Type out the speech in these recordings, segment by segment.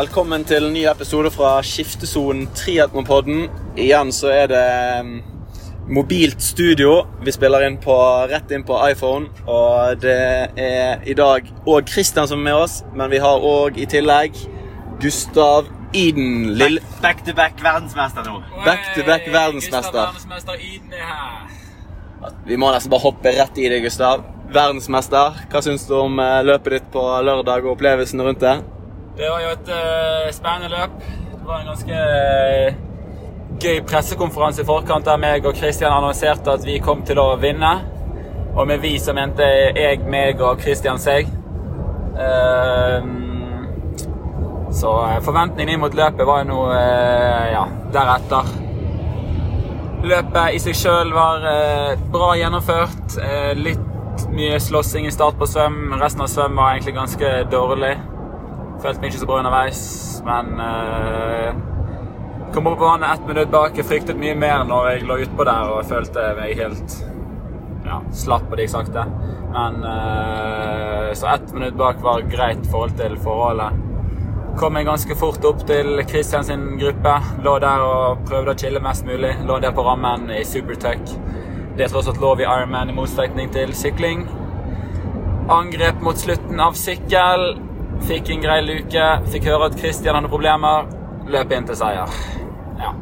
Velkommen til en ny episode fra Skiftesonen Triatlonpodden. Igjen så er det um, mobilt studio. Vi spiller inn på, rett inn på iPhone. Og det er i dag òg Christian som er med oss, men vi har òg i tillegg Gustav Iden. Lille Back to back verdensmester nå. Back to back verdensmester. Gustav verdensmester Iden er her. Vi må nesten bare hoppe rett i det, Gustav. Verdensmester. Hva syns du om eh, løpet ditt på lørdag og opplevelsen rundt det? Det var jo et uh, spennende løp. Det var en ganske eh, gøy pressekonferanse i forkant der meg og Christian annonserte at vi kom til å vinne. Og med vi så mente jeg, meg og Christian seg. Ehm, så eh, forventningene inn mot løpet var jo noe ja, deretter. Løpet i seg sjøl var eh, bra gjennomført. Eh, litt mye slåssing i start på svøm. Resten av svøm var egentlig ganske dårlig. Følte meg ikke så bra underveis, men uh, kom opp på vannet ett minutt bak. Jeg fryktet mye mer når jeg lå utpå der og jeg følte meg helt ja, slapp på det jeg sakte. Men uh, Så ett minutt bak var greit i forhold til forholdet. Kom jeg ganske fort opp til Christian sin gruppe. Lå der og prøvde å chille mest mulig. Lå der på rammen i supertuck. Det er tross alt lov i Ironman i motstrekning til sykling. Angrep mot slutten av sykkel. Fikk en grei luke. Fikk høre at Christian hadde problemer. Løp inn til seier. Ja.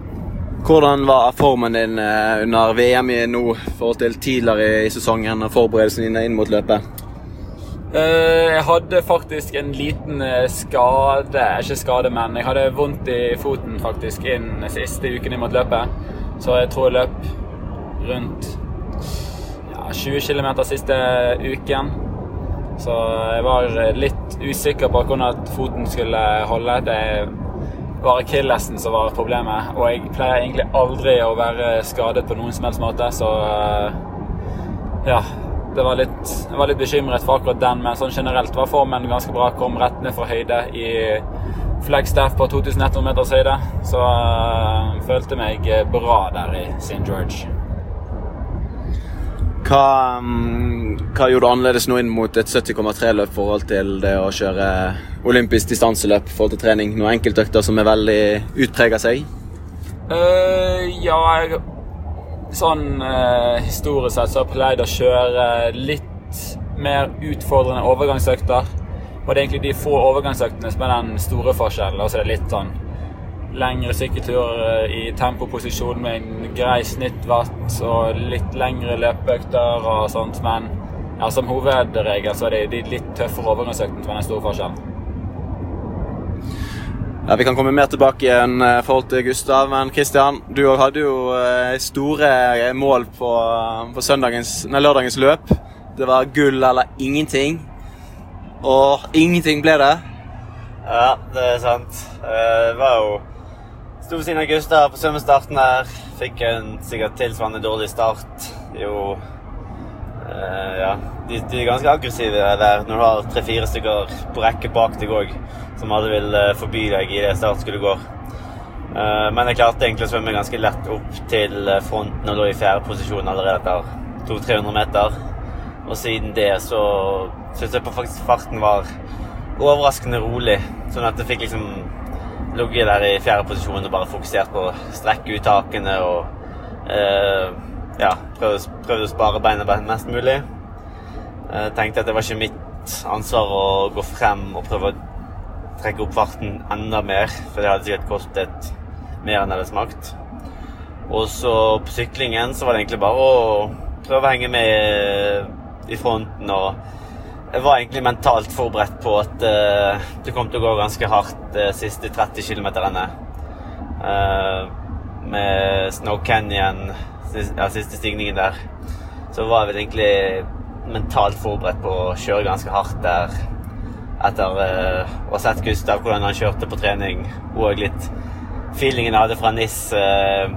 Hvordan var formen din eh, under VM i nå forhold til tidligere i sesongen og forberedelsene dine inn mot løpet? Eh, Jeg hadde faktisk en liten eh, skade Ikke skade, men jeg hadde vondt i foten faktisk inn siste uken inn mot løpet. Så jeg tror jeg løp rundt ja, 20 km siste uken. Så jeg var litt usikker på hvordan foten skulle holde. Det var akillesen som var problemet. Og jeg pleier egentlig aldri å være skadet på noen som helst måte, så eh, ja. Det var litt, jeg var litt bekymret for akkurat den, men sånn generelt var formen ganske bra. Kom rett ned fra høyde i flagstaff på 2100 meters høyde. Så uh, følte meg bra der i St. George. Hva, mm, hva gjorde du annerledes nå inn mot et 70,3-løp i forhold til det å kjøre olympisk distanseløp forhold til trening? Noen enkeltøkter som er veldig utprega seg? Uh, ja, jeg Sånn uh, historisk sett så har jeg pleid å kjøre litt mer utfordrende overgangsøkter. Og det er egentlig de få overgangsøktene som er den store forskjellen. Og så er det litt sånn lengre sykkeltur eh, i tempoposisjon med en grei snittvatt og litt lengre løpeøkter og sånt. Men ja, som hovedregel så er det de litt tøffere overgangsøktene som er den store forskjellen. Ja, Vi kan komme mer tilbake igjen i forhold til Gustav, men Kristian, du òg hadde jo eh, store mål på, på søndagens, nei, lørdagens løp. Det var gull eller ingenting. Og ingenting ble det. Ja, det er sant. Eh, Det var jo Sto ved siden av Gustav på svømmestarten her. Fikk en sikkert tilsvarende dårlig start. Jo eh, Ja. De, de er ganske aggressive der når du har tre-fire stykker på rekke bak deg òg, som alle vil eh, forby deg i det startskuddet går. Eh, Men jeg klarte egentlig å svømme ganske lett opp til fronten og lå i fjerde posisjon allerede etter 200-300 meter. Og siden det så syns jeg faktisk farten var overraskende rolig. Sånn at jeg fikk liksom ligget der i fjerde posisjon og bare fokusert på å strekke uttakene og eh, ja, prøvde å spare beina mest mulig. Jeg tenkte at det var ikke mitt ansvar å gå frem og prøve å trekke opp farten enda mer, for det hadde sikkert kostet mer enn det hadde smakt. Og så på syklingen så var det egentlig bare å prøve å henge med i fronten og jeg var egentlig mentalt forberedt på at uh, det kom til å gå ganske hardt de siste 30 km. Uh, med Snow Canyon, siste, ja, siste stigningen der, så var jeg vel egentlig mentalt forberedt på å kjøre ganske hardt der. Etter uh, å ha sett Gustav hvordan han kjørte på trening, og litt feelingen jeg hadde fra NIS eh,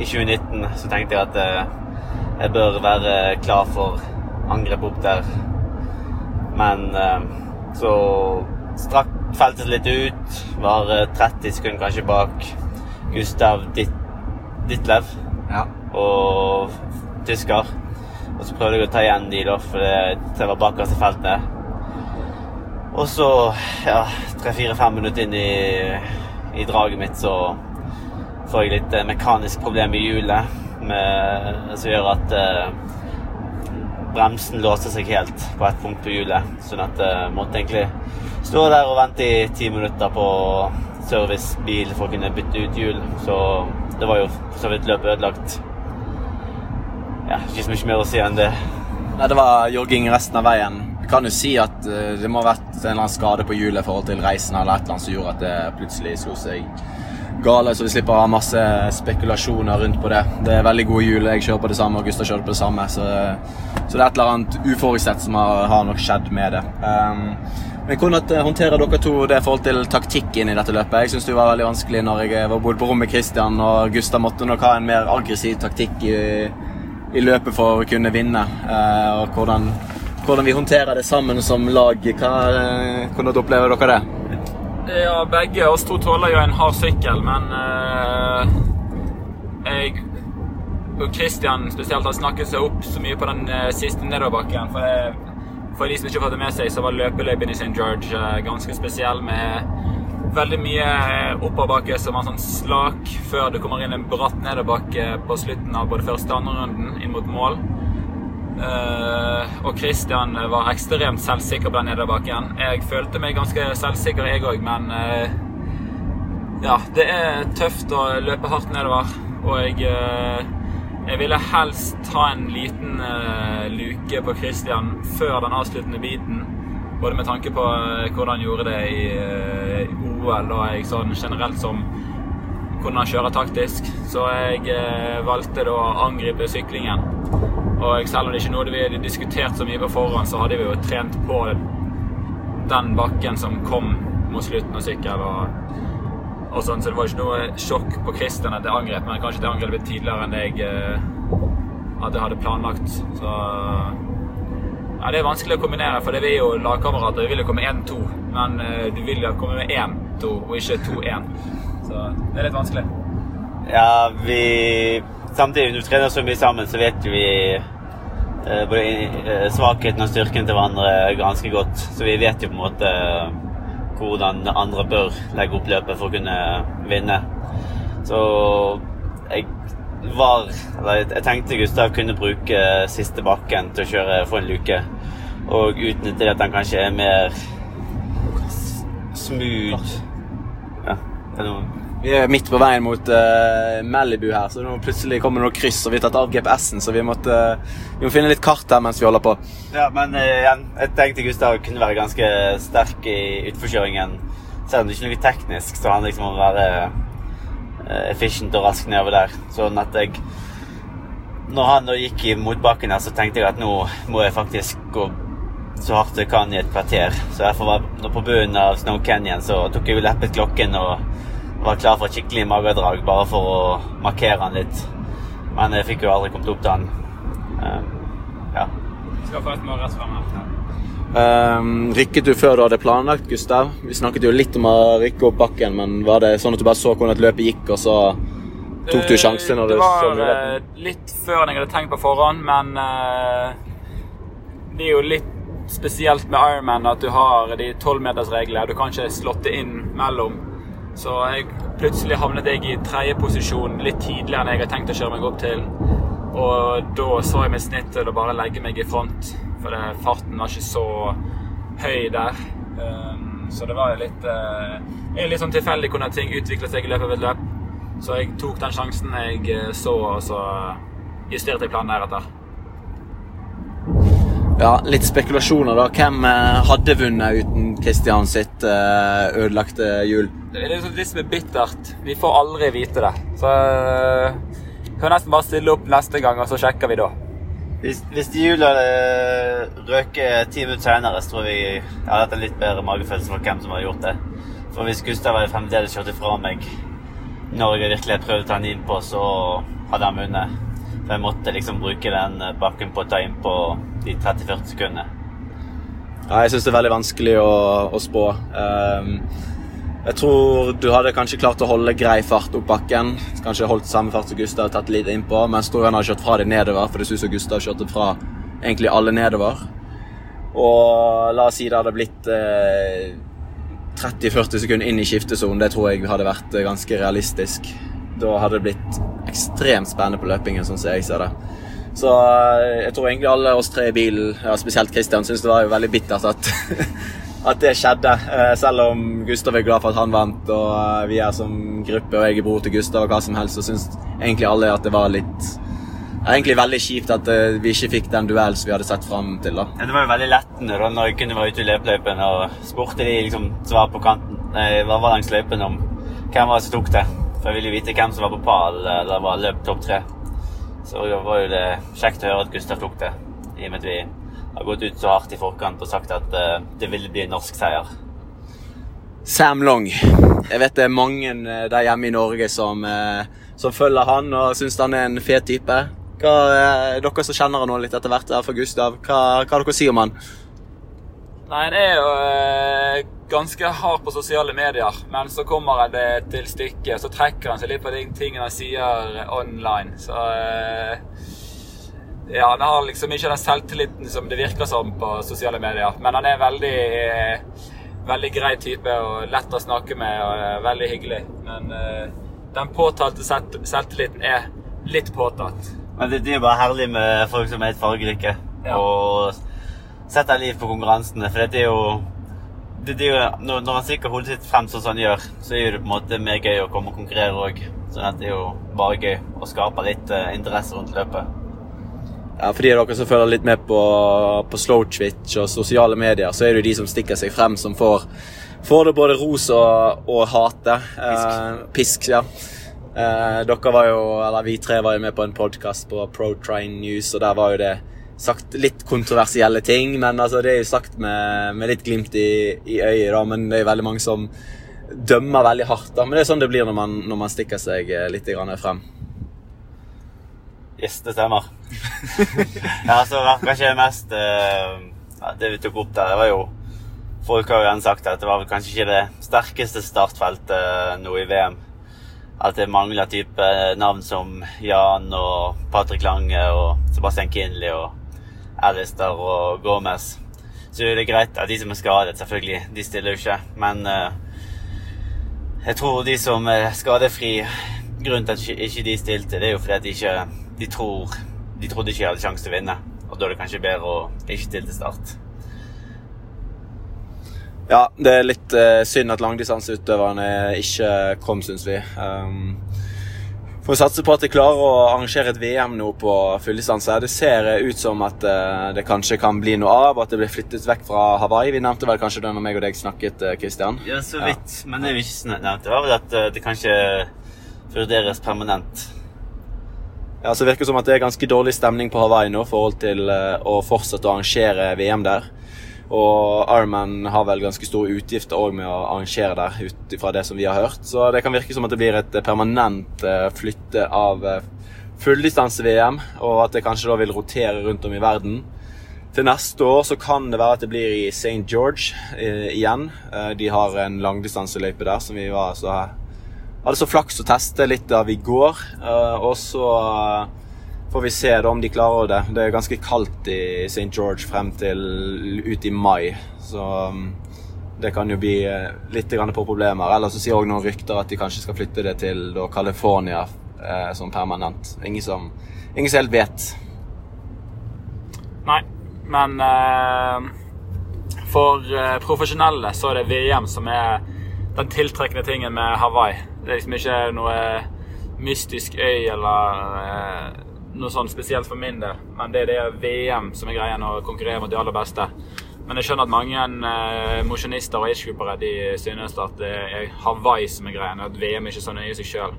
i 2019, så tenkte jeg at jeg bør være klar for angrep opp der. Men eh, så strakk feltet litt ut. Var eh, 30 sekunder kanskje bak Gustav Dit Ditlev Ja. og tysker. Og så prøvde jeg å ta igjen de, da, for det, var bakerst i feltet. Og så, ja, tre-fire-fem minutter inn i, i draget mitt, så får jeg litt eh, mekanisk problem i hjulet med, som gjør at eh, bremsen låste seg helt på ett punkt på hjulet. Sånn at jeg eh, måtte egentlig stå der og vente i ti minutter på servicebil for å kunne bytte ut hjul. Så det var jo for så vidt løpet ødelagt. Ja, ikke så mye mer å si enn det. Nei, Det var jogging resten av veien. Jeg kan jo si at eh, det må ha vært en eller annen skade på hjulet i forhold til reisen eller et eller annet som gjorde at det plutselig slo seg gale, så vi slipper å ha masse spekulasjoner rundt på det. Det er veldig gode hjul. Jeg kjører på det samme, og Gustav kjører på det samme. Så, så, det er et eller annet uforutsett som har, har nok skjedd med det. Um, men Hvordan håndterer dere to det i forhold til taktikk inn i dette løpet? Jeg syns det var veldig vanskelig når jeg var bodd på rommet med Christian og Gustav måtte nok ha en mer aggressiv taktikk i, i løpet for å kunne vinne. Uh, og hvordan, hvordan, vi håndterer det sammen som lag. Hva, hvordan opplever dere det? Ja, begge oss to tåler jo en hard sykkel, men uh, jeg og Christian spesielt har snakket seg opp så mye på den uh, siste nedoverbakken. For, jeg, for de som ikke har det med seg, så var løpeløypen i St. George uh, ganske spesiell med veldig mye oppoverbakke som var sånn slak før det kommer inn en bratt nedoverbakke på slutten av både første og andre runden inn mot mål. Uh, og Christian var ekstremt selvsikker på den nedoverbakken. Jeg følte meg ganske selvsikker, jeg òg, men uh, ja, det er tøft å løpe hardt nedover. Og jeg, uh, jeg ville helst ta en liten luke på Christian før den avsluttende biten. Både med tanke på hvordan han gjorde det i OL og jeg sånn generelt som hvordan han kjører taktisk. Så jeg valgte da å angripe syklingen. Og selv om det ikke er noe vi hadde diskutert så mye på forhånd, så hadde vi jo trent på den bakken som kom mot slutten av sykkel. Og, og sånn, så det var ikke noe sjokk på Christian at det angrep, men kanskje det angrep tidligere enn jeg eh, hadde, hadde planlagt. Så ja, Det er vanskelig å kombinere, for det vi er jo lagkamerater. Vi vil jo komme 1-2, men uh, du vil jo komme med 1-2 og ikke 2-1. Så det er litt vanskelig. Ja, vi samtidig, når vi trener så mye sammen, så vet vi eh, både eh, svakheten og styrken til hverandre ganske godt. Så vi vet jo på en måte eh, hvordan andre bør legge opp løpet for å kunne vinne. Så jeg var Eller jeg tenkte Gustav kunne bruke siste bakken til å kjøre få en luke. Og utnytte det at han kanskje er mer smooth. Ja, det er noe vi er midt på veien mot uh, Malibu her, så nå plutselig kommer det noe kryss, og vi har tatt av GPS-en, så vi, måtte, vi må finne litt kart her mens vi holder på. Ja, men uh, jeg tenkte Gustav kunne være ganske sterk i utforkjøringen. Selv om det ikke er noe teknisk, så handler det liksom om å være uh, efficient og rask nedover der. Sånn at jeg Når han da gikk i motbakken her, så tenkte jeg at nå må jeg faktisk gå så hardt jeg kan i et kvarter. Så derfor var jeg på bunnen av Snow Canyon, så tok jeg leppet klokken og var klar for et skikkelig magedrag bare for å markere han litt. Men jeg fikk jo aldri kommet opp til han. Uh, ja. Skal få et mål rett frem her. Um, rykket du før du hadde planlagt, Gustav? Vi snakket jo litt om å rykke opp bakken, men var det sånn at du bare så hvordan løpet gikk, og så tok du sjansen? Når det du var så litt før enn jeg hadde tenkt på forhånd, men uh, det er jo litt spesielt med Ironman at du har de tolvmetersreglene. Du kan ikke slått det inn mellom. Så jeg, plutselig havnet jeg i tredjeposisjon litt tidligere enn jeg hadde tenkt å kjøre meg opp til. Og da så jeg meg snitt til å bare legge meg i front, for det, farten var ikke så høy der. Um, så det var litt, uh, litt sånn tilfeldig hvordan ting utviklet seg i løpet av et løp. Så jeg tok den sjansen jeg eh, så, og så justerte jeg planen deretter. Ja, litt spekulasjoner, da. Hvem eh, hadde vunnet uten Kristian sitt eh, ødelagte hjul? Det er liksom det som er bittert. Vi får aldri vite det. Så eh, vi kan nesten bare stille opp neste gang, og så sjekker vi da. Hvis, hvis de hadde røker ti minutter senere, så tror vi jeg hadde hatt en litt bedre magefølelse for hvem som hadde gjort det. For hvis Gustav hadde fremdeles kjørt ifra meg når jeg virkelig prøvde å ta han innpå, så hadde han vunnet. For jeg måtte liksom bruke den bakken på å ta innpå de 30-40 sekundene? Ja, jeg syns det er veldig vanskelig å, å spå. Um, jeg tror du hadde kanskje klart å holde grei fart opp bakken. Kanskje holdt samme fart som Gustav tatt litt innpå, mens han har kjørt fra deg nedover. For det synes som Gustav kjørte fra egentlig alle nedover. Og la oss si det hadde blitt eh, 30-40 sekunder inn i skiftesonen. Det tror jeg hadde vært eh, ganske realistisk. Da hadde det blitt ekstremt spennende på løpingen, sånn som jeg ser det. Så eh, jeg tror egentlig alle oss tre i bilen, ja, spesielt Christian, syns det var jo veldig bittert at, at det skjedde. Eh, selv om Gustav er glad for at han vant, og eh, vi er som gruppe, og jeg er bror til Gustav og hva som helst, så syns egentlig alle at det var litt det er egentlig veldig kjipt at vi ikke fikk den duellen som vi hadde sett fram til. da. Det var jo veldig lettende da når jeg kunne være ute i løpeløypen og spurte de liksom som var på kanten, nei, var langs løypen om hvem var det som tok det. For jeg ville vite hvem som var på pall eller var løp topp tre. Så var jo det kjekt å høre at Gustav tok det, i og med at vi har gått ut så hardt i forkant og sagt at uh, det ville bli en norsk seier. Sam Long. Jeg vet det er mange eh, der hjemme i Norge som, uh, som følger han og syns han er en fet type. Hva, dere som kjenner han nå litt etter hvert, er for Gustav, hva, hva dere sier om han? Nei, Han er jo eh, ganske hard på sosiale medier, men så kommer det til stykket, så trekker han seg litt på de tingene han sier online. Så eh, Ja, han har liksom ikke den selvtilliten som det virker som på sosiale medier, men han er veldig eh, veldig grei type og lett å snakke med og eh, veldig hyggelig. Men eh, den påtalte selvtilliten er litt påtatt. Men det, det er jo bare herlig med folk som er helt fargerike. Ja. Og setter liv på konkurransene. For det er jo, det, det er jo når, når han stikker hodet sitt frem sånn som han gjør, så er det på en måte mer gøy å komme og konkurrere òg. Så det er jo bare gøy å skape litt uh, interesse rundt løpet. Ja, For de av dere som følger litt med på, på Slow Twitch og sosiale medier, så er det jo de som stikker seg frem, som får, får det både ros og, og hate. Pisk. Eh, pisk, ja. Eh, dere var jo, eller Vi tre var jo med på en podkast på Pro Train News, og der var jo det sagt litt kontroversielle ting. Men altså, det er jo sagt med, med litt glimt i, i øyet, da, men det er veldig mange som dømmer veldig hardt. da, Men det er sånn det blir når man, når man stikker seg eh, litt frem. Yes, det stemmer. ja, så kanskje mest uh, Det vi tok opp der, det var jo Folk har jo igjen sagt at det var kanskje ikke det sterkeste startfeltet eh, nå i VM. At det mangler type navn som Jan og Patrick Lange og Sebastian Kinley og Alistair og Gomez. Så er det greit at de som er skadet, selvfølgelig, de stiller jo ikke. Men eh, jeg tror de som er skadefri Grunnen til at ikke- de stilte, det er jo fordi at de ikke de tror De trodde ikke de hadde sjanse til å vinne. Og da er det kanskje bedre å ikke stille til start. Ja, det er litt eh, synd at langdistanseutøverne ikke kom, syns vi. Um, får satse på at de klarer å arrangere et VM nå på fulldistanse. Det ser eh, ut som at eh, det kanskje kan bli noe av, at det blir flyttet vekk fra Hawaii. Vi nevnte vel kanskje det når meg og deg snakket, Kristian? Christian? Ja, så vidt. Men det vi ikke nevnte, var vel at eh, det kanskje vurderes permanent. Ja, så virker det som at det er ganske dårlig stemning på Hawaii nå i forhold til eh, å fortsette å arrangere VM der. Og Ironman har vel ganske store utgifter òg med å arrangere der, ut ifra det som vi har hørt. Så det kan virke som at det blir et eh, permanent eh, flytte av eh, fulldistanse-VM, og at det kanskje da vil rotere rundt om i verden. Til neste år så kan det være at det blir i St. George eh, igjen. Eh, de har en langdistanseløype der som vi var så hadde så flaks å teste litt av i går. eh, og så får vi se da om de klarer det. Det er ganske kaldt i St. George frem til ut i mai. Så um, det kan jo bli eh, litt på problemer. Eller så sier også noen rykter at de kanskje skal flytte det til da, California eh, som permanent. Ingen som, ingen som helt vet. Nei, men eh, for eh, profesjonelle så er det VM som er den tiltrekkende tingen med Hawaii. Det er liksom ikke noe mystisk øy eller eh, noe sånn spesielt for min del, men det er det VM som er greien, å konkurrere mot de aller beste. Men jeg skjønner at mange eh, mosjonister og agegroupere de synes at det er Hawaii som er greien, at VM er ikke så nøye seg sjøl.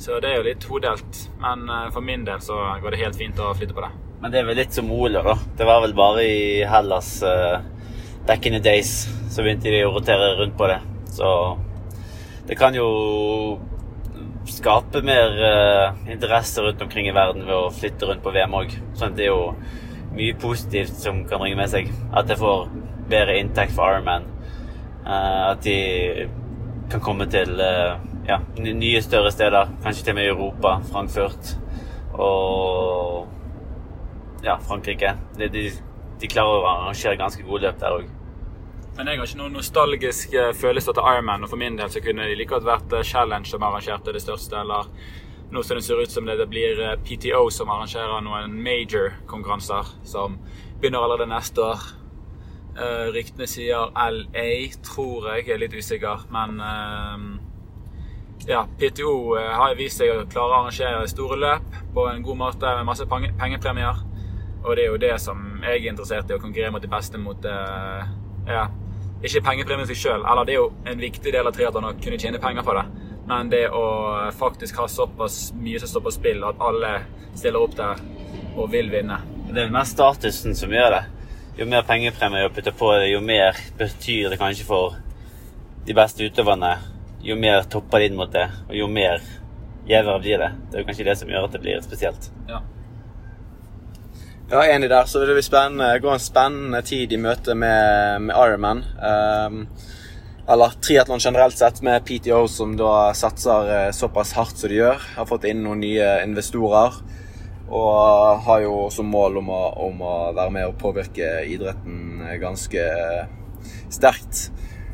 Så det er jo litt todelt. Men eh, for min del så går det helt fint å flytte på det. Men det er vel litt som Ole, da. Det var vel bare i Hellas eh, back in the days så begynte de å rotere rundt på det. Så det kan jo skape mer eh, interesse rundt omkring i verden ved å flytte rundt på VM òg. Sånn det er jo mye positivt som kan ringe med seg. At det får bedre inntekt for Ironman. Eh, at de kan komme til eh, ja, nye, større steder. Kanskje til og med Europa. Frankfurt. Og ja, Frankrike. De, de de klarer å arrangere ganske gode løp der òg. Men jeg har ikke noen nostalgisk eh, følelse til Ironman. Og for min del så kunne det like godt vært eh, Challenge som arrangerte det største, eller nå som det ser ut som det, det blir eh, PTO som arrangerer noen major-konkurranser som begynner allerede neste år. Ryktene sier LA, tror jeg. Jeg er litt usikker. Men ja, PTO har vist seg å klare å arrangere store løp på en god måte med masse pengepremier. Og det er jo det som jeg er interessert i, å konkurrere mot de beste mot ja, ikke pengepremien seg sjøl. Eller det er jo en viktig del av triatlon å kunne tjene penger på det. Men det å faktisk ha såpass mye som står på spill, at alle stiller opp der og vil vinne. Det er mer statusen som gjør det. Jo mer pengepremie du putter på det, jo mer betyr det kanskje for de beste utøverne. Jo mer topper de inn mot det, og jo mer gjevere blir det. Det er jo kanskje det som gjør at det blir spesielt. Ja. Ja, enig der. Så det vil spennende, gå en spennende tid i møte med, med Ironman. Um, eller triatlon generelt sett, med PTO som da satser uh, såpass hardt som de gjør. Har fått inn noen nye investorer. Og har jo som mål om å, om å være med og påvirke idretten ganske sterkt.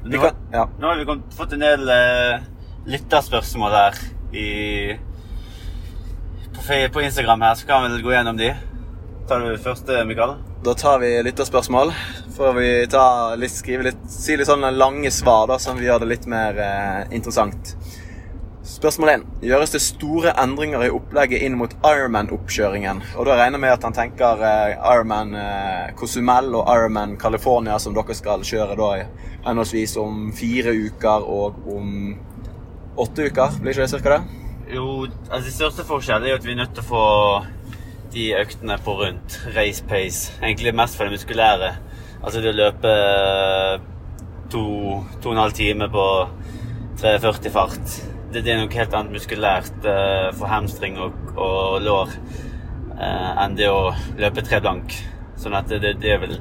Nå, kan, ja. nå, har vi fått en del uh, lytterspørsmål her i, på, på Instagram her, så kan vi gå gjennom de. Tar du første, Mikael? Da tar vi lytterspørsmål. Får vi ta, litt, skrive litt, si litt sånne lange svar da, som vi gjør det litt mer eh, interessant. Spørsmål 1. Gjøres det store endringer i opplegget inn mot Ironman-oppkjøringen? Og da regner jeg med at han tenker eh, Ironman eh, Cozumel og Ironman California, som dere skal kjøre da henholdsvis om fire uker og om åtte uker. Blir ikke det cirka det? Jo, altså det største forskjellen er at vi er nødt til å få de øktene på rundt race pace. Egentlig mest for det muskulære. Altså det å løpe to, to og en halv time på 3,40 fart. Det, det, er noe helt annet muskulært uh, for hamstring og, og lår uh, enn det å løpe tre blank. Sånn at det, det vil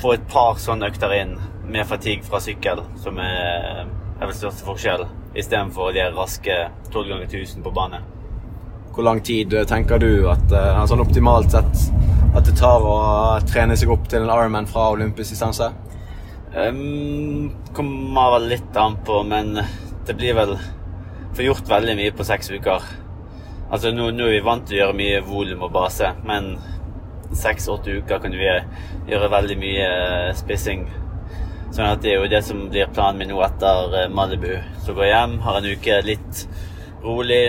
få et par sånne økter inn med fatigue fra sykkel, som er, er vel største forskjell, istedenfor de raske 12 ganger 1000 på bane. Hvor lang tid eh, tenker du at uh, sånn optimalt sett at det tar å trene seg opp til en Ironman fra olympisk distanse? Um, kommer vel litt an på, men det blir vel Får gjort veldig mye på seks uker. Altså Nå, nå er vi vant til å gjøre mye volum og base, men seks-åtte uker kan vi gjøre veldig mye eh, spissing. Sånn at det er jo det som blir planen min nå etter Malibu. Så går jeg hjem, har en uke litt rolig.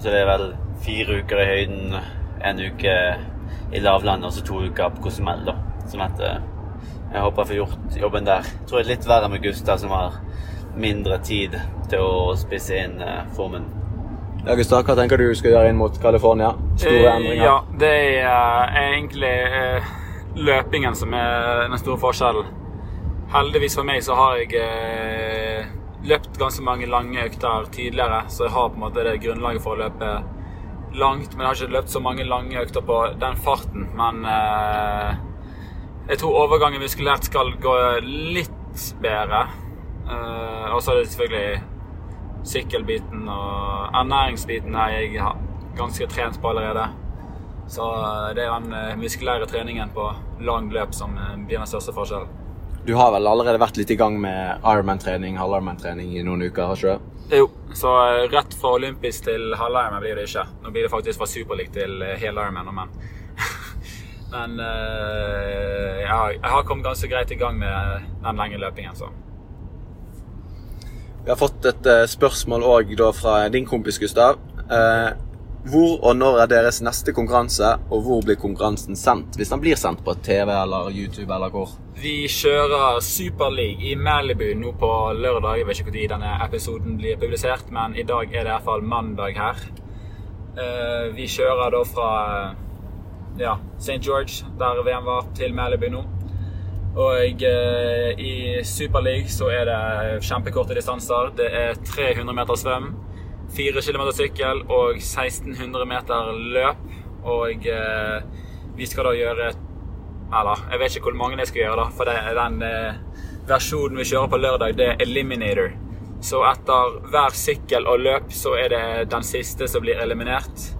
Så det er vel fire uker i høyden, en uke i lavlandet og så to uker på Cozumel. da. Sånn at eh, jeg håper jeg får gjort jobben der. Jeg tror det er litt verre med Gustav, som har mindre tid til å spisse inn eh, formen. Ja, Gustav, hva tenker du skal gjøre inn mot California? Store eh, endringer? Ja, det er egentlig løpingen som er den store forskjellen. Heldigvis for meg så har jeg løpt ganske mange lange økter tidligere, så jeg har på en måte det grunnlaget for å løpe langt, men jeg har ikke løpt så mange lange økter på den farten. Men eh, jeg tror overgangen muskulært skal gå litt bedre. Eh, og så er det selvfølgelig sykkelbiten og ernæringsbiten her jeg ganske trent på allerede. Så eh, det er den eh, muskulære treningen på lang løp som eh, blir den største forskjellen. Du har vel allerede vært litt i gang med Ironman-trening, halv-Ironman-trening i noen uker? har ikke du? Jo, så eh, rett fra olympisk til halv-Ironman blir det ikke. Nå blir det faktisk fra superleague til eh, hel Ironman og menn. Men uh, jeg, har, jeg har kommet ganske greit i gang med den lenge løpingen, så. Vi har fått et uh, spørsmål òg fra din kompis Gustav. Uh, hvor og når er deres neste konkurranse, og hvor blir konkurransen sendt? Hvis den blir sendt på TV eller YouTube eller hvor? Vi kjører Superleague i Malibu nå på lørdag. Jeg vet ikke når denne episoden blir publisert, men i dag er det i hvert fall mandag her. Eh, vi kjører da fra ja, St. George, der VM var, til Malibu nå. Og eh, i Superleague så er det kjempekorte distanser. Det er 300 meter svøm. 4 km sykkel og 1600 meter løp. Og eh, vi skal da gjøre Eller jeg vet ikke hvor mange jeg skal gjøre, da. For det er den eh, versjonen vi kjører på lørdag, det er Eliminator. Så etter hver sykkel og løp så er det den siste som blir eliminert.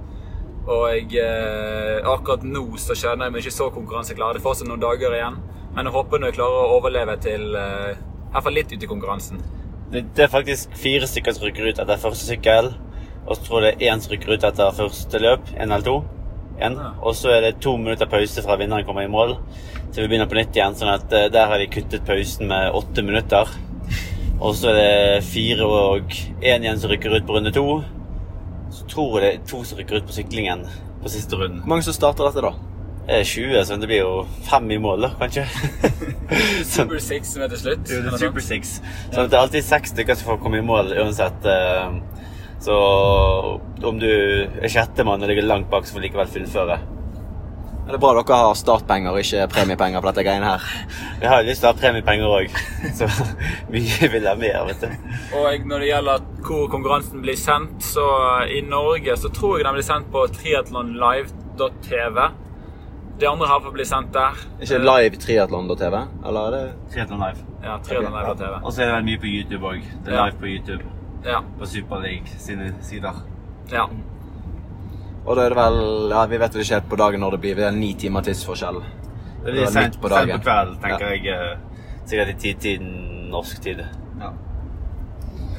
Og eh, akkurat nå så kjenner jeg meg ikke så konkurranseklar. Det er fortsatt noen dager igjen. Men jeg håper nå jeg klarer å overleve til eh, i hvert fall litt ut i konkurransen. Det, det er faktisk fire stykker som rykker ut etter første sykkel. Og så tror jeg det er én som rykker ut etter første løp. Én eller to. En. Og så er det to minutter pause fra vinneren kommer i mål. Så vi begynner på nytt igjen. sånn at eh, Der har de kuttet pausen med åtte minutter. Og så er det fire og én igjen som rykker ut på runde to. Så tror jeg det er to som rykker ut på syklingen på siste runden. Hvor mange som starter dette, da? Er 20, så det blir jo fem i mål, da, kanskje. Super Six som er til slutt. Jo, det er Super. Six. At det er alltid seks stykker som får komme i mål uansett. eh, Så om du er sjettemann og ligger langt bak, så får du likevel fullføre. Det er bra dere har startpenger og ikke premiepenger på dette greiene her. Vi har jo lyst til å ha premiepenger òg, så vi vil ha mer, vet du. Og når det gjelder hvor konkurransen blir sendt, så i Norge så tror jeg den blir sendt på triatlonlive.tv. Det andre har fått bli sendt der. Ikke live triatlon.tv? Eller er det Triathlon Live. Ja, Okay. Og så er det vel mye på YouTube òg. Det er Ja. live på YouTube. Ja. På Superleague sine sider. ja. Og da er det vel Ja, vi vet vel ikke helt på dagen når det blir. Det er ni timer tidsforskjell. Det blir sent på på, dagen. på kveld, tenker Ja. jeg. eh, Sikkert i titiden norsk tid. Ja.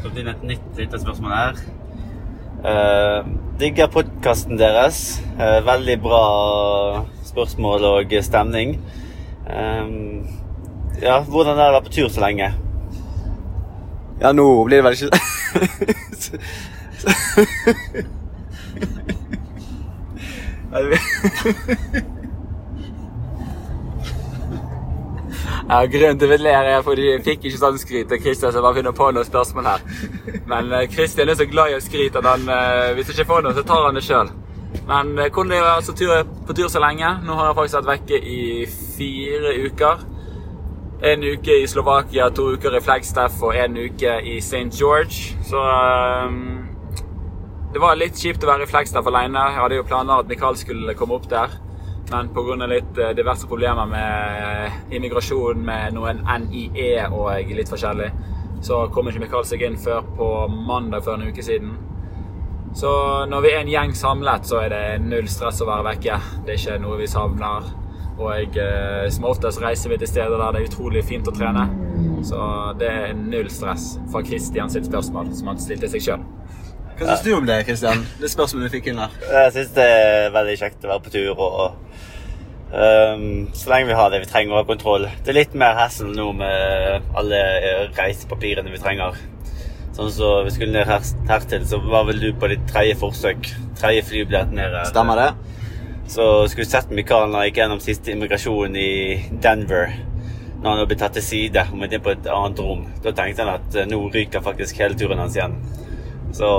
Så blir det et nytt lytterspørsmål her. Uh, digger podkasten deres. Eh, veldig bra spørsmål og stemning. Um, ja, hvordan er det å være på tur så lenge? Ja, nå blir det vel ikke Ja, Grunnen til at jeg er fordi jeg fikk ikke sånn skryt av Christian, så jeg bare finner på noen spørsmål her. Men eh, Christian er så glad i å skryte at han, eh, hvis han ikke får noe, så tar han det sjøl. Men eh, hvordan er det altså tur, på tur så lenge? Nå har jeg faktisk vært vekke i fire uker. En uke i Slovakia, to uker i Flagstaff og en uke i St. George. Så um, det var litt kjipt å være i Flagstaff alene. Jeg hadde jo planer at Mikael skulle komme opp der. Men pga. litt eh, diverse problemer med immigrasjon med noen NIE og litt forskjellig, så kom ikke Mikael seg inn før på mandag for en uke siden. Så når vi er en gjeng samlet, så er det null stress å være vekke. Det er ikke noe vi savner. Og eh, som oftest reiser vi til steder der det er utrolig fint å trene. Så det er null stress fra Christian sitt spørsmål, som han stilte seg sjøl. Hva syns du om det, Kristian? Det spørsmålet du fikk inn her. Jeg syns det er veldig kjekt å være på tur. og ehm, Så lenge vi har det vi trenger å ha kontroll. Det er litt mer hassle nå med alle reisepapirene vi trenger. Sånn så Vi skulle ned her, hertil, så var vel du på ditt tredje forsøk. Tredje flybillett ned her. Stemmer det? Så skulle sett Mikael han gikk gjennom siste immigrasjon i Denver. Når han hadde blitt tatt til side og inn på et annet rom. Da tenkte han at eh, nå ryker faktisk hele turen hans igjen. Så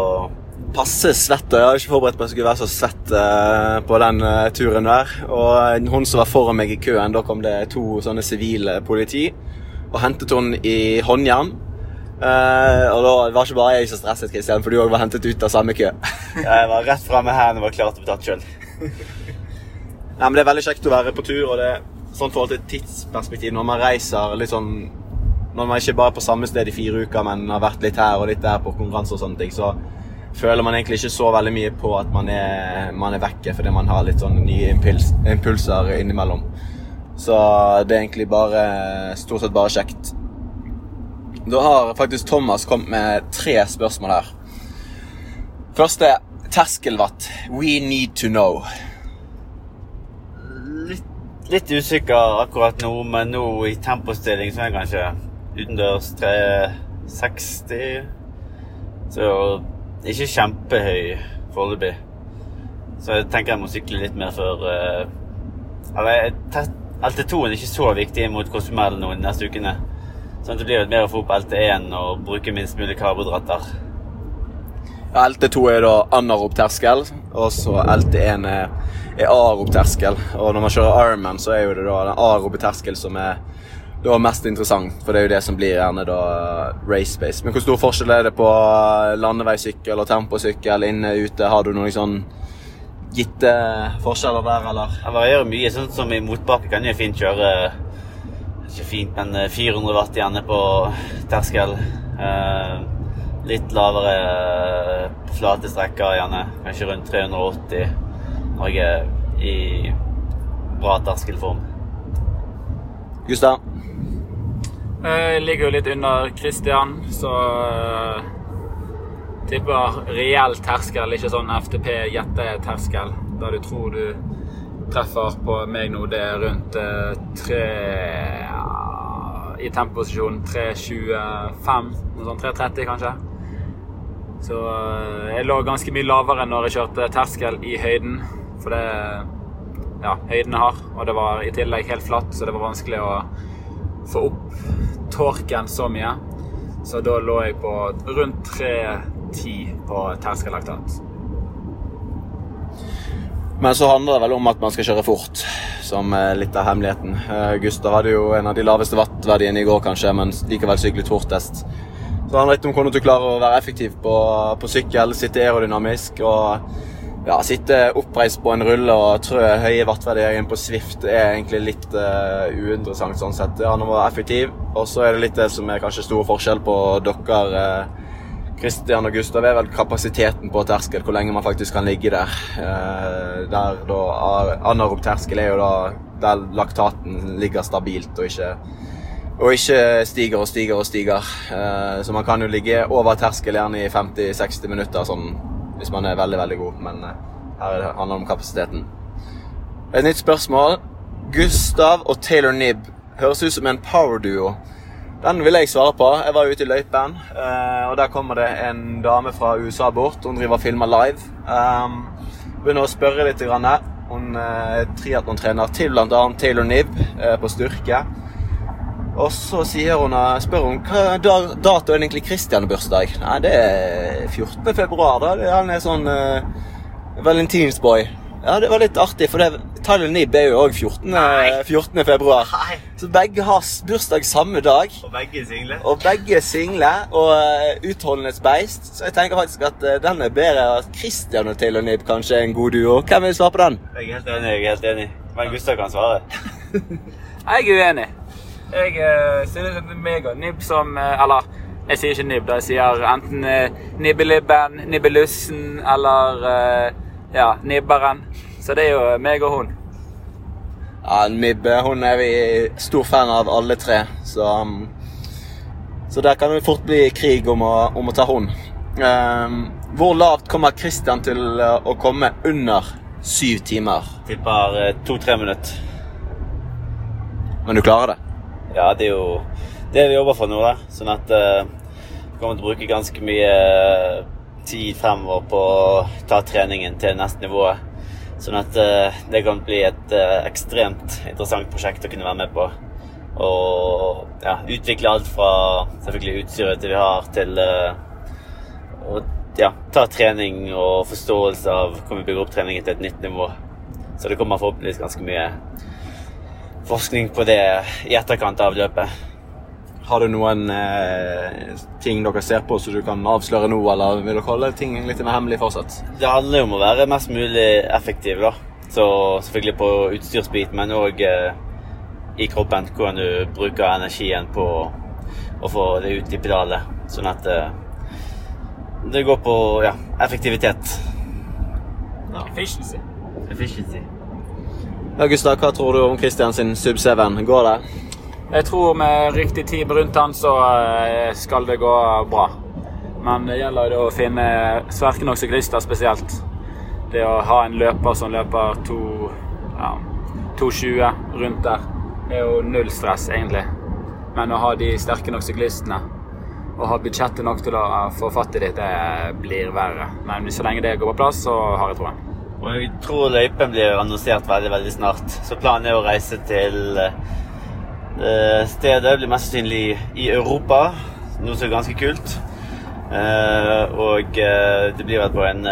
Passe svett. Jeg hadde ikke forberedt meg at jeg skulle være så svett eh, på den eh, turen der. Og hun som var foran meg i køen, da kom det to sånne sivile politi og hentet hun i håndjern. Eh, og da var ikke bare jeg som stresset, Kristian, for du òg var hentet ut av samme kø. jeg var rett framme her og var klar til å bli tatt sjøl. Nei, men Det er veldig kjekt å være på tur, og det er sånn forhold til tidsperspektiv når man reiser litt sånn Når man ikke bare er på samme sted i fire uker, men har vært litt her og litt der på konkurranse og sånne ting, så føler man egentlig ikke så veldig mye på at man er, man er vekke, fordi man har litt sånn nye impuls, impulser innimellom. Så det er egentlig bare stort sett bare kjekt. Da har faktisk Thomas kommet med tre spørsmål her. Første terskelvatt. We need to know. Litt, litt usikker akkurat nå, men nå i tempostilling så er jeg kanskje utendørs 360. Så ikke kjempehøy foreløpig. Så jeg tenker jeg må sykle litt mer før uh, Eller LT2 er ikke så viktig mot Cosmel nå de neste ukene. Sånn at det blir mer å få opp LT1 og bruke minst mulig karbohydrater. Ja, LT2 er da anarob terskel, og så LT1 er, er arob terskel. Og når man kjører Ironman, så er jo det da den arobe terskel som er da mest interessant, for det er jo det som blir gjerne da race base. Men hvor stor forskjell er det på landeveissykkel og temposykkel inne ute? Har du noen sånn gitte forskjeller der, eller? Det varierer mye. Sånn som i motbakke kan jeg fint kjøre Ikke fint, men eh, 400 watt gjerne på terskel. Litt lavere på flate strekker gjerne. Kanskje rundt 380. Norge i bra terskelform. Gustav? Jeg ligger jo litt under Christian, så uh, tipper reell terskel, ikke sånn FTP-gjetteterskel. Da du tror du treffer på meg nå, det er rundt uh, tre I tempoposisjon 3.25, noe sånt 3.30 kanskje. Så jeg lå ganske mye lavere når jeg kjørte terskel i høyden, for det ja, høyden er hard, og det var i tillegg helt flatt, så det var vanskelig å få opp torken så mye. Så da lå jeg på rundt 3,10 på terskellaktat. Men så handler det vel om at man skal kjøre fort, som er litt av hemmeligheten. Uh, Gustav hadde jo en av de laveste wattverdiene i går, kanskje, men likevel syklet fortest. Så det handler litt om hvordan du klarer å være effektiv på, på sykkel, sitte aerodynamisk og ja, sitte oppreist på en rulle og trø høye wattverdier på Swift er egentlig litt uh, uinteressant sånn sett. Ja, han var effektiv, og så er det litt det som er kanskje stor forskjell på dere. Kristian uh, og Gustav er vel kapasiteten på terskel, hvor lenge man faktisk kan ligge der. Uh, der da Anarob terskel er jo da der laktaten ligger stabilt og ikke, og ikke stiger og stiger og stiger. Så man kan jo ligge over terskel gjerne i 50-60 minutter sånn hvis man er veldig, veldig god. Men her handler det om kapasiteten. Et nytt spørsmål. Gustav og Taylor Nibb høres ut som en power-duo. Den vil jeg svare på. Jeg var ute i løypen, og der kommer det en dame fra USA bort. Hun driver og filmer live. Um, begynner å spørre litt. Hun er triatlontrener til bl.a. Taylor Nibb på styrke. Og så sier hun, spør hun hva dato er egentlig Christian bursdag. Nei, det er 14. februar. da. Han er sånn uh, valentinsboy. Ja, det var litt artig, for det, Tyler Nibb er jo òg 14. 14. februar. Nei. Så begge har bursdag samme dag. Og begge single. Og begge single og uh, utholdenhetsbeist. Så jeg tenker faktisk at uh, den er bedre at Christian og Taylor Nib kanskje er en god duo. Hvem vil svare på den? Jeg er helt enig. jeg er helt enig. Men Gustav kan svare. Jeg er uenig. Jeg uh, synes at meg og Nibb som uh, Eller jeg sier ikke Nibb, da. Jeg sier enten uh, Nibbelibben, Nibbelussen eller ja, Nibberen. Så det er jo meg og hun. Ja, Nibbe hun er vi stor fan av alle tre, så um, Så der kan det fort bli krig om å, om å ta hun. Um, hvor lavt kommer Christian til å komme under syv timer? Tipper to-tre minutter. Men du klarer det? Ja, det er jo det vi jobber for nå. da. Sånn at uh, vi kommer til å bruke ganske mye tid fremover på å ta treningen til neste nivå. Sånn at uh, det kan bli et uh, ekstremt interessant prosjekt å kunne være med på. Og ja, utvikle alt fra selvfølgelig utstyret vi har, til å ja, ta trening og forståelse av hvordan vi bygger opp treningen til et nytt nivå. Så det kommer forhåpentligvis ganske mye forskning på det i etterkant av løpet. Har du noen eh, ting dere ser på som du kan avsløre nå, eller vil dere holde ting litt mer hemmelig fortsatt? Det handler jo om å være mest mulig effektiv, da. Så selvfølgelig på utstyrsbit, men òg eh, i kroppen. Hvordan du bruker energien på å få det ut i pedalet. Sånn at eh, det går på ja, effektivitet. Ja. Efficiency. Efficiency. Ja, Gustav, hva tror du om Christian sin Sub 7? Går det? Jeg tror med riktig tid rundt han så skal det gå bra. Men det gjelder å finne sterke nok syklister spesielt. Det å ha en løper som løper 2,20 ja, rundt der, er jo null stress, egentlig. Men å ha de sterke nok syklistene og ha budsjettet nok til å få fatt i det, det blir verre. Men så lenge det går på plass, så har jeg troen. Og jeg tror løypen blir annonsert veldig veldig snart. Så planen er å reise til uh, stedet. Det blir mest sannsynlig i Europa, noe som er ganske kult. Uh, og uh, det blir vel på en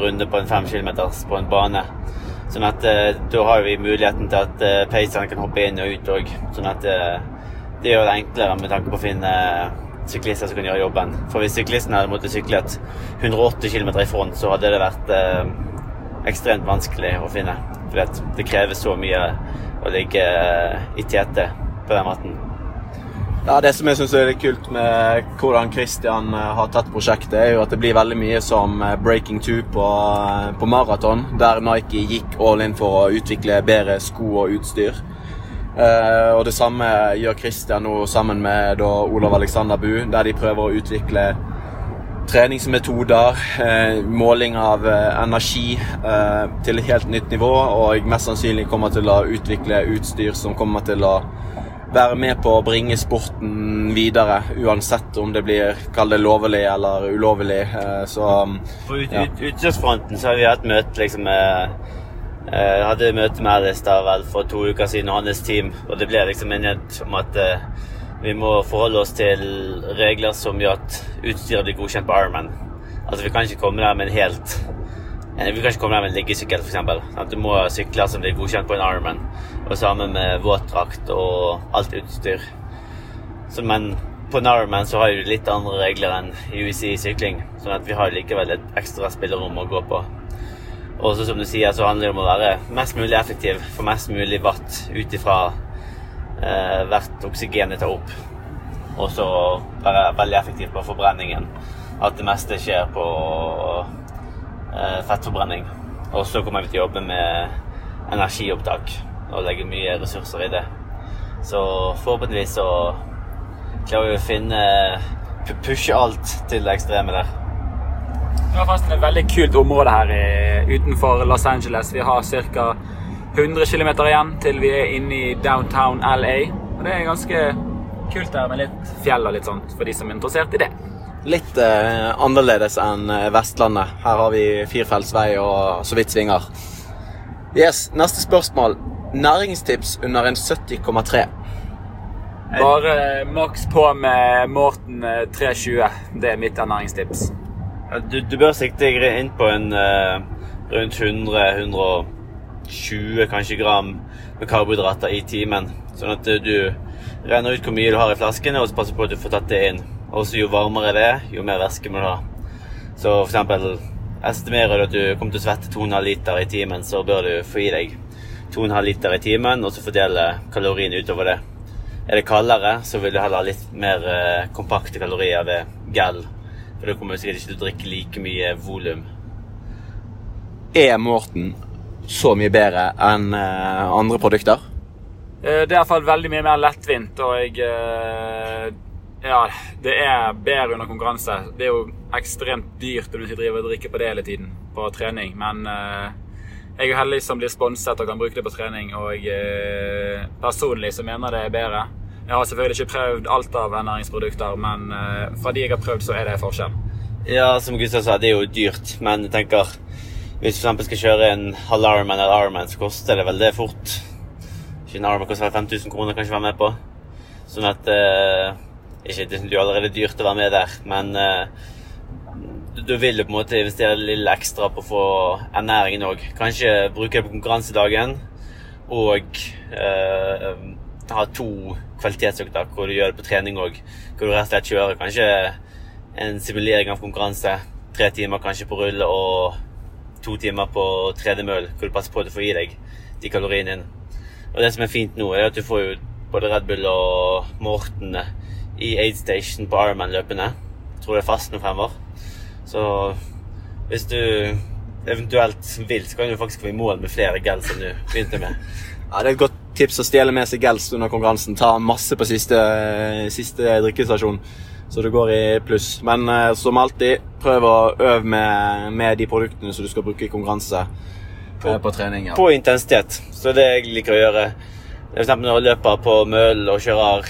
runde på en fem kilometers på en bane. Sånn at da har vi muligheten til at pacerne kan hoppe inn og ut òg. Sånn at det gjør det enklere med tanke på å finne syklister som kan gjøre jobben. For hvis syklisten hadde måttet syklet 180 km i front, så hadde det vært ekstremt vanskelig å finne. For det krever så mye å ligge i tete på den måten. Ja, Det som jeg synes er litt kult med hvordan Christian eh, har tatt prosjektet, er jo at det blir veldig mye som eh, breaking two på, eh, på maraton, der Nike gikk all in for å utvikle bedre sko og utstyr. Uh, og Det samme gjør Christian nå sammen med da, Olav Alexander Bu, der de prøver å utvikle treningsmetoder, eh, måling av eh, energi eh, til et helt nytt nivå, og mest sannsynlig kommer til å utvikle utstyr som kommer til å være med på å bringe sporten videre, uansett om det blir kall det lovlig eller ulovlig. Så På ut, ut, utstyrsfronten så har vi hatt møte liksom med Jeg hadde møte med Alistair vel for to uker siden og hans team, og det ble liksom enighet om at vi må forholde oss til regler som gjør at utstyret blir godkjent på Ironman. Altså Vi kan ikke komme der med en helt eh, Vi kan ikke komme der med en liggesykkel, f.eks. Du må ha sykler som blir godkjent på en Ironman. Og sammen med våtdrakt og alt utstyr. Så, men på en Ironman så har du litt andre regler enn UiC sykling. Sånn at vi har likevel et ekstra spillerom å gå på. Og så som du sier, så handler det om å være mest mulig effektiv, få mest mulig watt ut ifra eh, oksygen jeg tar opp. Og så være veldig effektiv på forbrenningen. At det meste skjer på eh, fettforbrenning. Og så kommer vi til å jobbe med energiopptak og legge mye ressurser i det. Så forhåpentligvis så klarer vi å finne Pushe alt til det ekstreme der. Det er faktisk et veldig kult område her utenfor Los Angeles. Vi har ca. 100 km igjen til vi er inne i downtown LA. Og det er ganske kult her med litt fjell og litt sånt for de som er interessert i det. litt eh, annerledes enn eh, Vestlandet. Her har vi firefeltsvei og så vidt svinger. Yes, Neste spørsmål. Næringstips under en 70,3. Bare eh, maks på med Morten eh, 320. Det er mitt ernæringstips. Du, du bør sikte inn på en uh, rundt 100-120 kanskje gram med karbohydrater i timen. Sånn at eh, du renner ut hvor mye du har i flaskene, og så passer på at du får tatt det inn. Også jo varmere det er, jo mer væske må du ha. Så for eksempel estimerer du at du kommer til å svette 2,5 liter i timen, så bør du få i deg 2,5 liter i timen, og så fordele kaloriene utover det. Er det kaldere, så vil du heller ha litt mer eh, kompakte kalorier ved gel. For da kommer du sikkert ikke til å drikke like mye volum. Er Morten så mye bedre enn eh, andre produkter? Eh, Det er iallfall veldig mye mer lettvint, og jeg eh, Ja, det er bedre under konkurranse. Det er jo ekstremt dyrt om du ikke driver og drikker på det hele tiden på trening, men eh, jeg er heldig som blir sponset og kan bruke det på trening, og jeg, personlig så mener det er bedre. Jeg har selvfølgelig ikke prøvd alt av ernæringsprodukter, men fra de jeg har prøvd, så er det forskjell. Ja, som Gustav sa, det er jo dyrt, men jeg tenker hvis du eksempel skal kjøre en halv Ironman eller Ironman, så koster det vel det fort. Ikke en Ironman koster 5000 kroner, kanskje være med på. Sånn at eh, Ikke det er allerede dyrt å være med der, men eh, du vil jo på en måte investere litt ekstra på å få ernæringen òg. Kanskje bruke det på konkurransedagen, og eh, ha to kvalitetsøkter hvor du gjør det på trening òg. Hvor du rett og slett kjører kanskje en simulering av konkurranse. Tre timer kanskje på rulle og to timer på tredemøll, hvor du passer på at du får i deg de kaloriene inn. Og det som er fint nå, er at du får jo både Red Bull og Morten i Aid Station på Ironman-løpene. Tror det er fast nå fremover. Så hvis du eventuelt vil, så kan du faktisk få i mål med flere gels enn du begynte med. Ja, Det er et godt tips å stjele med seg gels under konkurransen. Ta masse på siste, siste drikkestasjon, så det går i pluss. Men eh, som alltid, prøv å øve med, med de produktene som du skal bruke i konkurranse på, på trening. Ja. På intensitet. Så det jeg liker å gjøre eksempel når jeg løper på Møl og kjører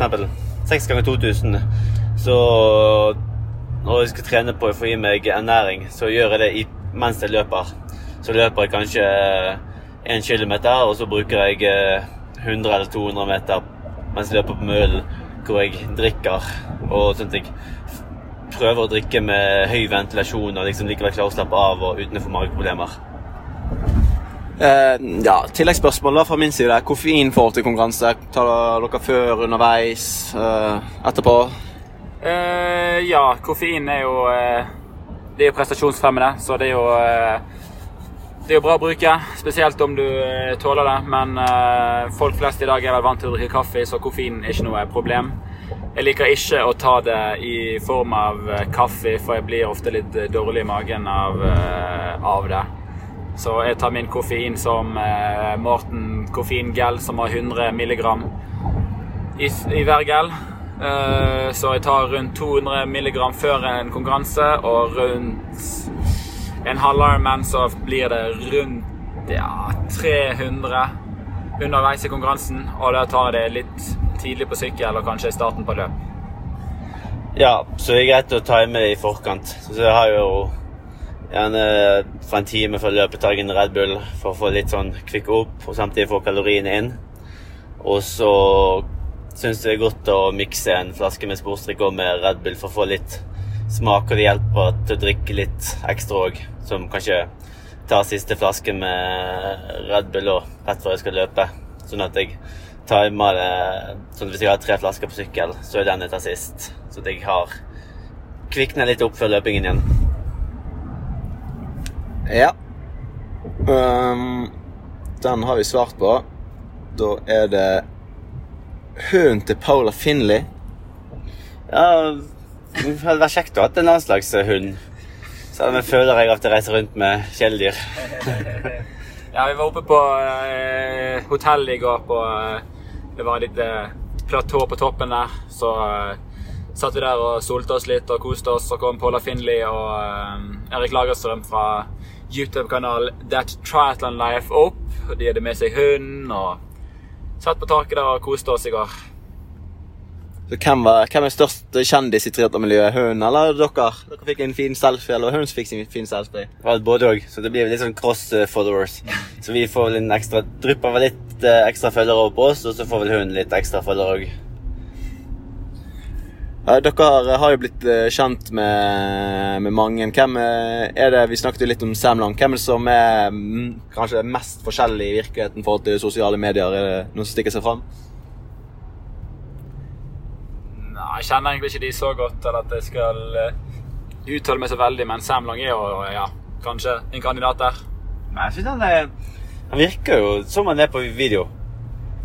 for 6 ganger 2000, så når jeg skal trene på å få i meg ernæring, så gjør jeg det i, mens jeg løper. Så løper jeg kanskje 1 km, og så bruker jeg eh, 100 eller 200 meter mens jeg løper på møllen, hvor jeg drikker. Og sånn at jeg prøver å drikke med høy ventilasjon og liksom likevel klarer å slappe av og uten å få mageproblemer. Eh, ja, Tilleggsspørsmål da fra min side. Koffein forhold til konkurranse. Tar dere før, underveis, eh, etterpå? Eh, ja, koffein er jo eh, Det er jo prestasjonsfremmende, så det er jo eh, Det er jo bra å bruke, spesielt om du eh, tåler det. Men eh, folk flest i dag er vel vant til å drikke kaffe, så koffein er ikke noe problem. Jeg liker ikke å ta det i form av eh, kaffe, for jeg blir ofte litt dårlig i magen av, av det. Så jeg tar min koffein som Morten koffeingel, som har 100 milligram i, i hver gel. Så jeg tar rundt 200 milligram før en konkurranse, og rundt en halvarmen så blir det rundt ja, 300 underveis i konkurransen. Og da tar jeg det litt tidlig på sykkel og kanskje i starten på løp. Ja, så det er greit å time i forkant. Så jeg har jo gjerne for en time før løpet tar en Red Bull for å få litt sånn kvikk opp, og samtidig få kaloriene inn. Og så syns det er godt å mikse en flaske med sportsdrikk og med Red Bull for å få litt smak, og det hjelper til å drikke litt ekstra òg. Som kanskje tar siste flaske med Red Bull og rett før jeg skal løpe. Sånn at jeg timer det sånn at Hvis jeg har tre flasker på sykkel, så er den jeg tar sist. Så at jeg har kvikna litt opp før løpingen igjen. Ja. Um, den har vi svart på. Da er det hunden til Paula Finley. Ja, det hadde vært kjekt å ha en landslagshund. Selv om jeg føler jeg alltid reiser rundt med kjæledyr. Ja, vi var oppe på eh, hotellet i går på eh, Det var et lite platå på toppen der. Så eh, satt vi der og solte oss litt og koste oss. Så kom Paula Finley og eh, Erik Lagerstrøm fra YouTube-kanalen That Triathlon Life opp. De hadde med seg hund og satt på taket der og koste oss i går. Så hvem, var, hvem er størst kjendis i triatlonmiljøet? Hun eller dere? Dere fikk en fin selfie, eller hun fikk sin fin selfie? Både òg, så det blir litt sånn cross eh, followers. Så vi får vel en ekstra drypper vel litt eh, ekstra følgere over på oss, og så får vel hun litt ekstra følgere òg. Dere har jo blitt eh, kjent med, med mange. Hvem eh, er det, Vi snakket jo litt om Sam Lang. Hvem er det som er mm, kanskje mest forskjellig i virkeligheten i forhold til sosiale medier? Er det noen som stikker seg fram? Nei, jeg kjenner egentlig ikke de så godt til at jeg skal eh, uttale meg så veldig, men Sam Long er jo ja, kanskje en kandidat der. Men jeg synes han, er, han virker jo som han er på video.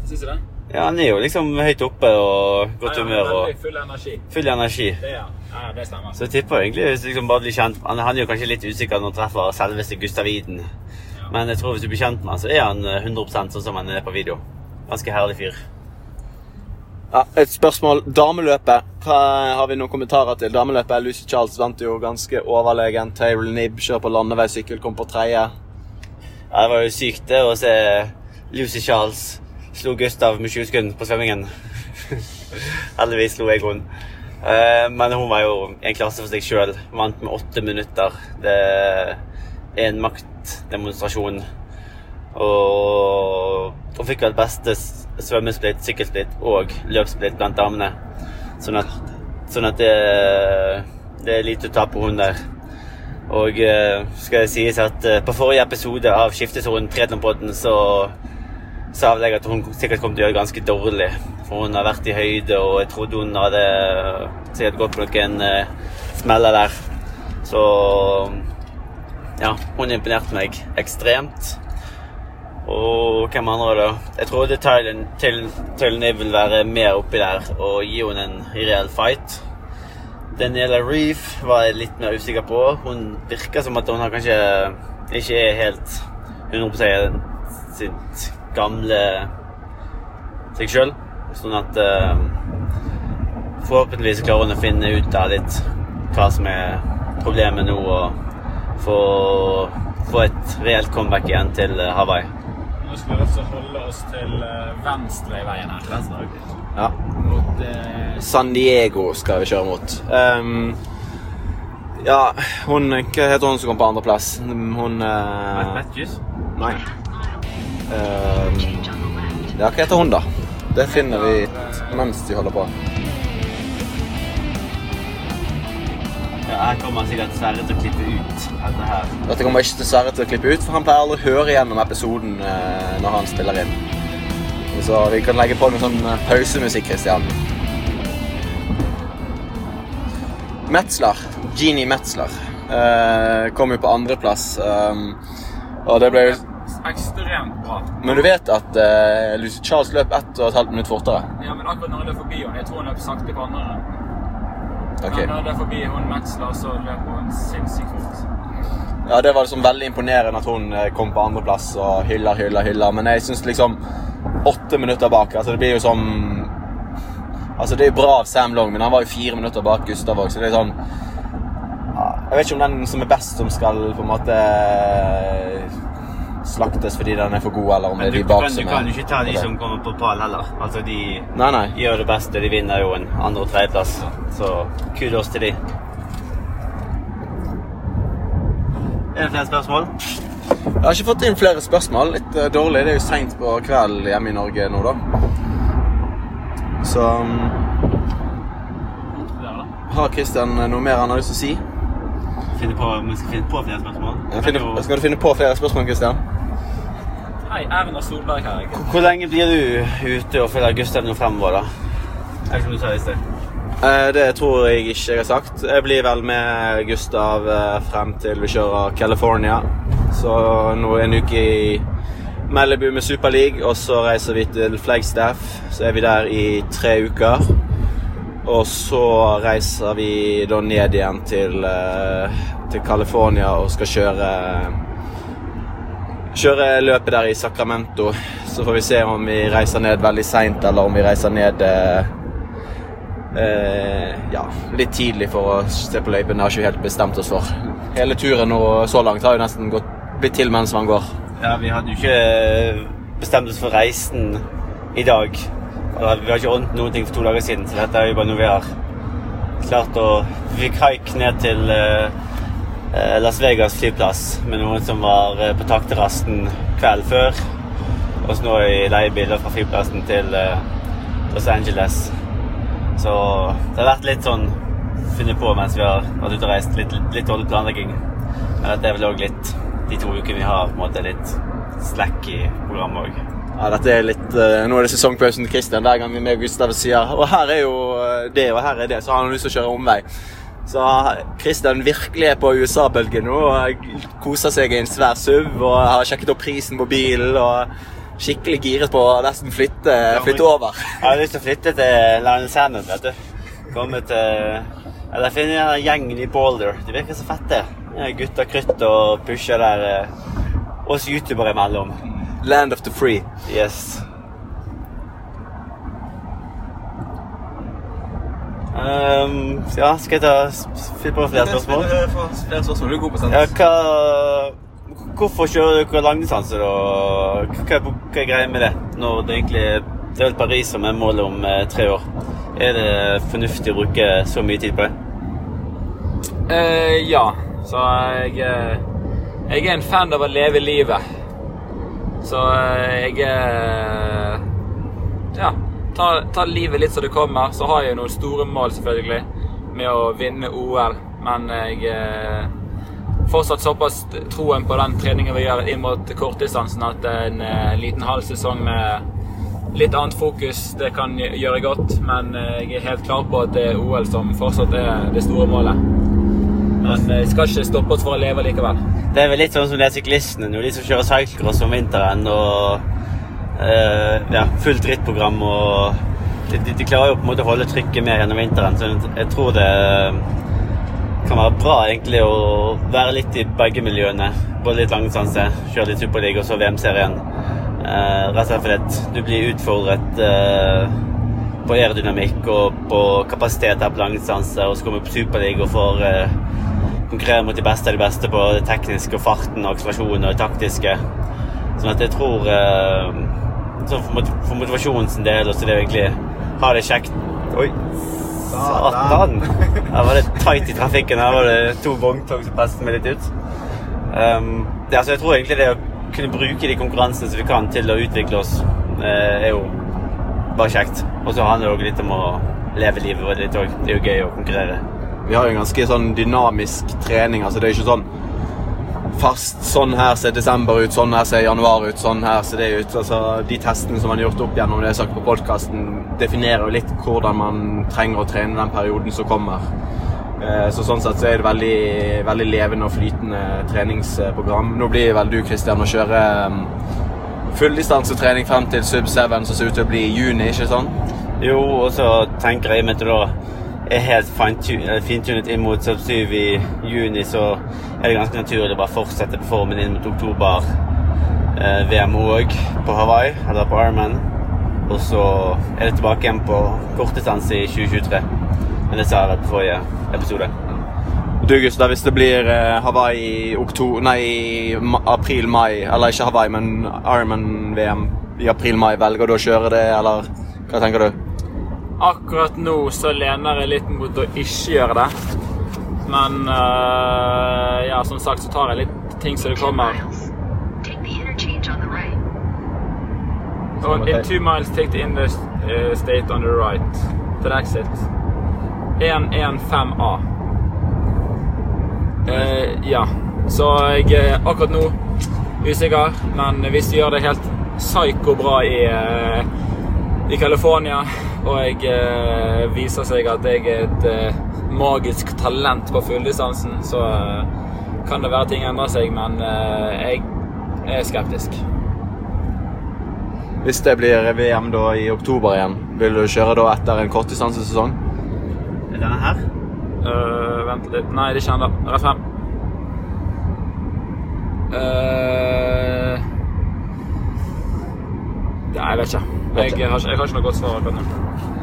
Syns du det? Ja, Han er jo liksom høyt oppe og godt humør og full energi. full energi. Det ja. Ja, det stemmer. Så jeg tipper egentlig hvis du liksom bare blir kjent Han, han er jo kanskje litt usikker når han treffer selveste Gustav Iden. Men jeg tror hvis du blir kjent med han, så er han eh, 100 sånn som han er på video. Ganske herlig fyr. Ja, et spørsmål. Dameløpet. Hva, har vi noen kommentarer til dameløpet? Lucy Charles vant jo ganske overlegen. Tyrell Nibb kjører på landeveissykkel, kom på tredje. Ja, det var jo sykt det å se Lucy Charles slo Gustav med 20 sekunder på svømmingen. Heldigvis slo jeg henne. Eh, Men hun var jo en klasse for seg sjøl. Vant med åtte minutter. Det er en maktdemonstrasjon. Og hun fikk vel beste svømmesplitt, sykkelsplitt og løpssplitt blant damene. Sånn at, sånn at det, det er lite å ta på hun der. Og eh, skal det sies at eh, på forrige episode av Skiftesonen Triatlonpodden så sa jeg at hun sikkert kom til å gjøre det ganske dårlig. For hun har vært i høyde, og jeg trodde hun hadde sikkert gått på noen eh, smeller der. Så ja, hun imponerte meg ekstremt. Og hvem andre da? Jeg trodde Tylen Niv vil være mer oppi der og gi henne en reell fight. Daniela Reef var jeg litt mer usikker på. Hun virker som at hun har kanskje ikke er helt 100 sitt gamle seg sjøl. Sånn at uh, forhåpentligvis klarer hun å finne ut av litt hva som er problemet nå, og få, få et reelt comeback igjen til eh, Hawaii. Nå skal vi også holde oss til eh, venstre i veien her. Venstre, Ja. Mot eh, San Diego skal vi kjøre mot. Um, ja, hun Hva heter hun som kom på andreplass? Hun uh, Matthews? Nei. Um, ja, hva heter hun, da? Det finner vi mens de holder på. Her kommer sikkert Sverre til å klippe ut dette her. Dette kommer ikke dessverre til å klippe ut, for han pleier aldri å høre gjennom episoden eh, når han spiller inn. Så vi kan legge på noe sånn eh, pausemusikk, Christian. Metzler, Jeannie Metzler, eh, kom jo på andreplass. Um, og det ble jo ekstremt bra. Men du vet at uh, Lucy Charles løp 1 12 minutter fortere? Ja, men akkurat når jeg løp forbi henne Jeg tror hun løp sakte på andre. Ok. Men når løp forbi hun Metzler, så løper hun sinnssykt fort. Ja, Det var liksom veldig imponerende at hun eh, kom på andreplass og hyller, hyller, hyller. Men jeg syns liksom åtte minutter bak altså Det blir jo som Altså, det er bra av Sam Long, men han var jo fire minutter bak Gustav òg, så det er sånn Jeg vet ikke om den som er best, som skal på en måte slaktes fordi den er for god, eller om det er de bak som er du kan jo ikke ta de som kommer på pall heller. Altså, de Nei, nei. gjør det beste. De vinner jo en andre- og tredjeplass. Så kudos til de. Er det flere spørsmål? Jeg har ikke fått inn flere spørsmål. Litt uh, dårlig. Det er jo seint på kvelden hjemme i Norge nå, da. Så um, Har Christian noe mer han har lyst til å si? Finne på, vi skal finne på flere spørsmål. Finne, skal du finne på flere spørsmål, Christian? Hei, Erna Solberg her. jeg. Hvor lenge blir du ute og følger Gustav nå fremover, da? Er det som du sa i sted? Eh, Det tror jeg ikke jeg har sagt. Jeg blir vel med Gustav eh, frem til vi kjører California. Så nå er en uke i Malibu med Super League, og så reiser vi til Flagstaff. Så er vi der i tre uker. Og så reiser vi da ned igjen til, eh, til California og skal kjøre Kjøre løpet der i Sacramento. Så får vi se om vi reiser ned veldig seint, eller om vi reiser ned eh, eh, ja, litt tidlig for å se på løypen. Det har ikke helt bestemt oss for. Hele turen nå så langt har jo nesten gått, blitt til mens man går. Ja, vi hadde jo ikke bestemt oss for reisen i dag. Vi har ikke ordnet noen ting for to dager siden, så dette er jo bare noe vi har klart å Vi haik ned til eh, eh, Las Vegas flyplass med noen som var eh, på takterrasten kvelden før. Og så nå i leiebiler fra flyplassen til eh, Los Angeles. Så det har vært litt sånn funnet på mens vi har vært ute og reist. Litt, litt dårlig planlegging. Men dette er vel òg litt de to ukene vi har på en måte litt slack i programmet òg. Ja, dette er litt, eh, Nå er det sesongpausen til Christian. Hver gang vi med Gustav sier og her er jo eh, det og her er det, så har han lyst til å kjøre omvei. Så Christian virkelig er på USA-bølgen nå og koser seg i en svær SUV og har sjekket opp prisen på bilen. og Skikkelig giret på å nesten flytte, flytte over. Jeg har lyst til å flytte til Lionel Sandon, vet du. Komme til Eller finne den gjengen i Boulder. De virker så fette. Gutta krutt og pusher der. eh, Oss youtubere imellom. Land of the free. Yes. Um, ja, skal jeg ta finne på flere spørsmål? Flere spørsmål. Du er god på Ja, hva, hvorfor kjører dere langdistanse, da? Hva, hva er greia med det? Når det egentlig det er vel Paris som er målet om eh, tre år. Er det fornuftig å bruke så mye tid på det? Uh, ja. Så jeg, eh, jeg er en fan av å leve livet. Så jeg Ja. Ta, ta livet litt som det kommer. Så har jeg jo noen store mål, selvfølgelig, med å vinne OL. Men jeg eh, fortsatt såpass troen på den treningen vi gjør inn mot kortdistansen, at en eh, liten halv sesong med litt annet fokus, det kan gjøre godt. Men eh, jeg er helt klar på at det er OL som fortsatt er det store målet. Men jeg skal ikke stoppe oss for å leve likevel. Det er vel litt sånn som de syklistene de som kjører cyclocross om vinteren og eh, ja, fullt rittprogram og de, de, de klarer jo på en måte å holde trykket mer gjennom vinteren, så jeg tror det kan være bra egentlig å være litt i begge miljøene. Både litt langdistanse, kjøre litt Superliga og så VM-serien. Eh, rett og slett fordi du blir utfordret eh, på aerodynamikk og på kapasitet her på langdistanse, og så kommer du på Superliga og får eh, konkurrere mot de beste av de beste på det tekniske og farten og akselerasjonen og det taktiske. Sånn at jeg tror eh, så for, for motivasjonen sin del og så det egentlig ha det kjekt Oi, satan! Her var det tight i trafikken. Her var det to vogntog som presset meg litt ut. Um, det, altså, jeg tror egentlig det å kunne bruke de konkurransene som vi kan til å utvikle oss, eh, er jo bare kjekt. Og så handler det òg litt om å leve livet. vårt litt òg. det er jo gøy å konkurrere. Vi har jo en ganske sånn dynamisk trening. altså Det er ikke sånn fast sånn her ser desember ut, sånn her ser januar ut, sånn her ser det ut. altså De testene som man har gjort opp gjennom det jeg har sagt på podkasten, definerer jo litt hvordan man trenger å trene den perioden som kommer. Eh, Så sånn sett så er det veldig, veldig levende og flytende treningsprogram. Nå blir vel du, Kristian, å kjøre um, fulldistansetrening frem til sub 7, som ser ut til å bli i juni, ikke sant? Jo, og så tenker jeg meg til det da er helt fintunet inn mot sub 7 i juni, så er det ganske naturlig å bare fortsette på formen inn mot oktober. Eh, VM òg på Hawaii, eller på Ironman. Og så er det tilbake igjen på kortdistanse i 2023. Men det sa jeg på forrige episode. Du, Gustav, hvis det blir eh, Hawaii i april-mai, eller ikke Hawaii, men Ironman-VM i april-mai, velger du å kjøre det, eller hva tenker du? Akkurat nå så lener jeg litt mot å ikke gjøre det. Men uh, ja, som sagt så tar jeg litt ting som det kommer. On, in two miles, take the in the uh, state on the right. The exit. 115A. Uh, ja. Så jeg er akkurat nå usikker, men hvis vi gjør det helt psyko bra i, uh, i California, og jeg eh, viser seg at jeg er et eh, magisk talent på fulldistansen, så eh, kan det være ting endrer seg, men eh, jeg er skeptisk. Hvis det blir VM da i oktober igjen, vil du kjøre da etter en kortdistansesesong? Er denne her? Øh, vent litt. Nei, det er ikke ennå. Rett frem. Uh, Nei, jeg vet ikke. Jeg har ikke, jeg har ikke noe godt svar akkurat nå.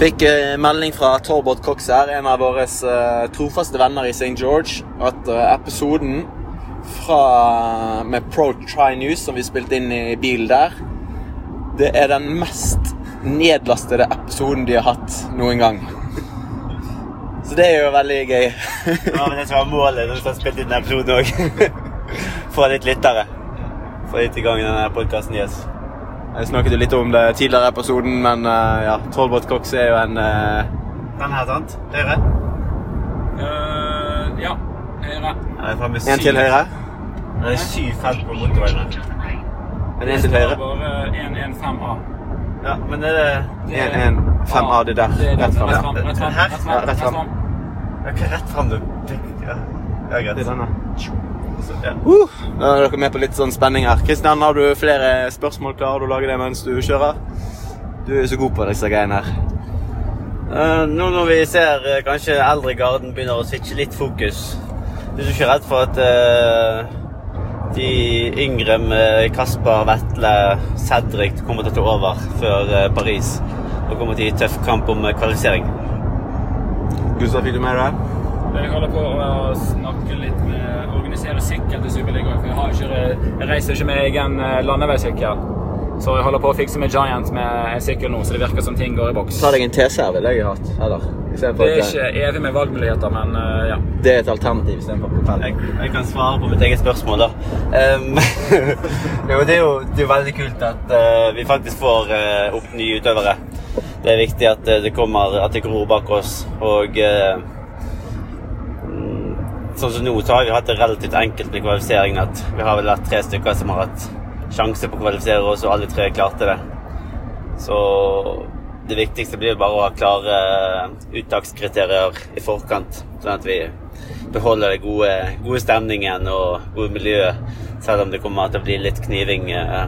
Fikk eh, melding fra Torbot Cox her, en av våre eh, trofaste venner i St. George, at eh, episoden fra, med Pro Try News som vi spilte inn i bilen der, det er den mest nedlastede episoden de har hatt noen gang. Så det er jo veldig gøy. Ja, men det som var målet når vi har spilt inn denne episoden òg. Få litt lyttere. Få litt i gang denne podkasten deres. Jeg snakket jo litt om det tidligere i episoden, men uh, ja, Trollbot Cox er jo en uh... Den her, sant? Høyre? Uh, ja. Høyre. Ja, En til høyre. Det er syv felt på motorveien. Men en til høyre. Bare 115A. Ja, men det er det En, en, fem det der. Er Rett. Rett frem. Rett frem. Ja, rett fram. Ok, rett fram, du. Ja, ja greit. Det er denne. Da er dere med på litt sånn spenning her. Kristian, har du flere spørsmål? Klarer du å lage det mens du kjører? Du er så god på disse greiene her. Eh, nå når vi ser eh, kanskje eldre garden begynner å switche litt fokus, er du ikke redd for at eh, de yngre med Kasper, Vetle, Cedric kommer til å ta over før Paris og kommer til å gi tøff kamp om kvalifisering? Gustav, fikk du med deg? Jeg holder på å snakke litt med organisere sykkel til Superligaen. For jeg, har ikke, jeg reiser ikke med egen eh, landeveissykkel. Så jeg holder på å fikse med Giant med en sykkel nå, så det virker som ting går i boks. Ta deg en TCR ville jeg hatt. Eller? Det er ikke evig med valgmuligheter, men uh, ja. det er et alternativ istedenfor propell. Jeg, jeg kan svare på mitt eget spørsmål, da. Um, jo, det, er jo, det er jo veldig kult at uh, vi faktisk får uh, opp nye utøvere. Det er viktig at det kommer, at det gror bak oss. Og sånn som nå, så har vi hatt det relativt enkelt med kvalifiseringen. At vi har vel hatt tre stykker som har hatt sjanse på å kvalifisere oss, og alle tre klarte det. Så det viktigste blir bare å ha klare uttakskriterier i forkant, sånn at vi beholder den gode, gode stemningen og gode miljøet, selv om det kommer til å bli litt kniving eh,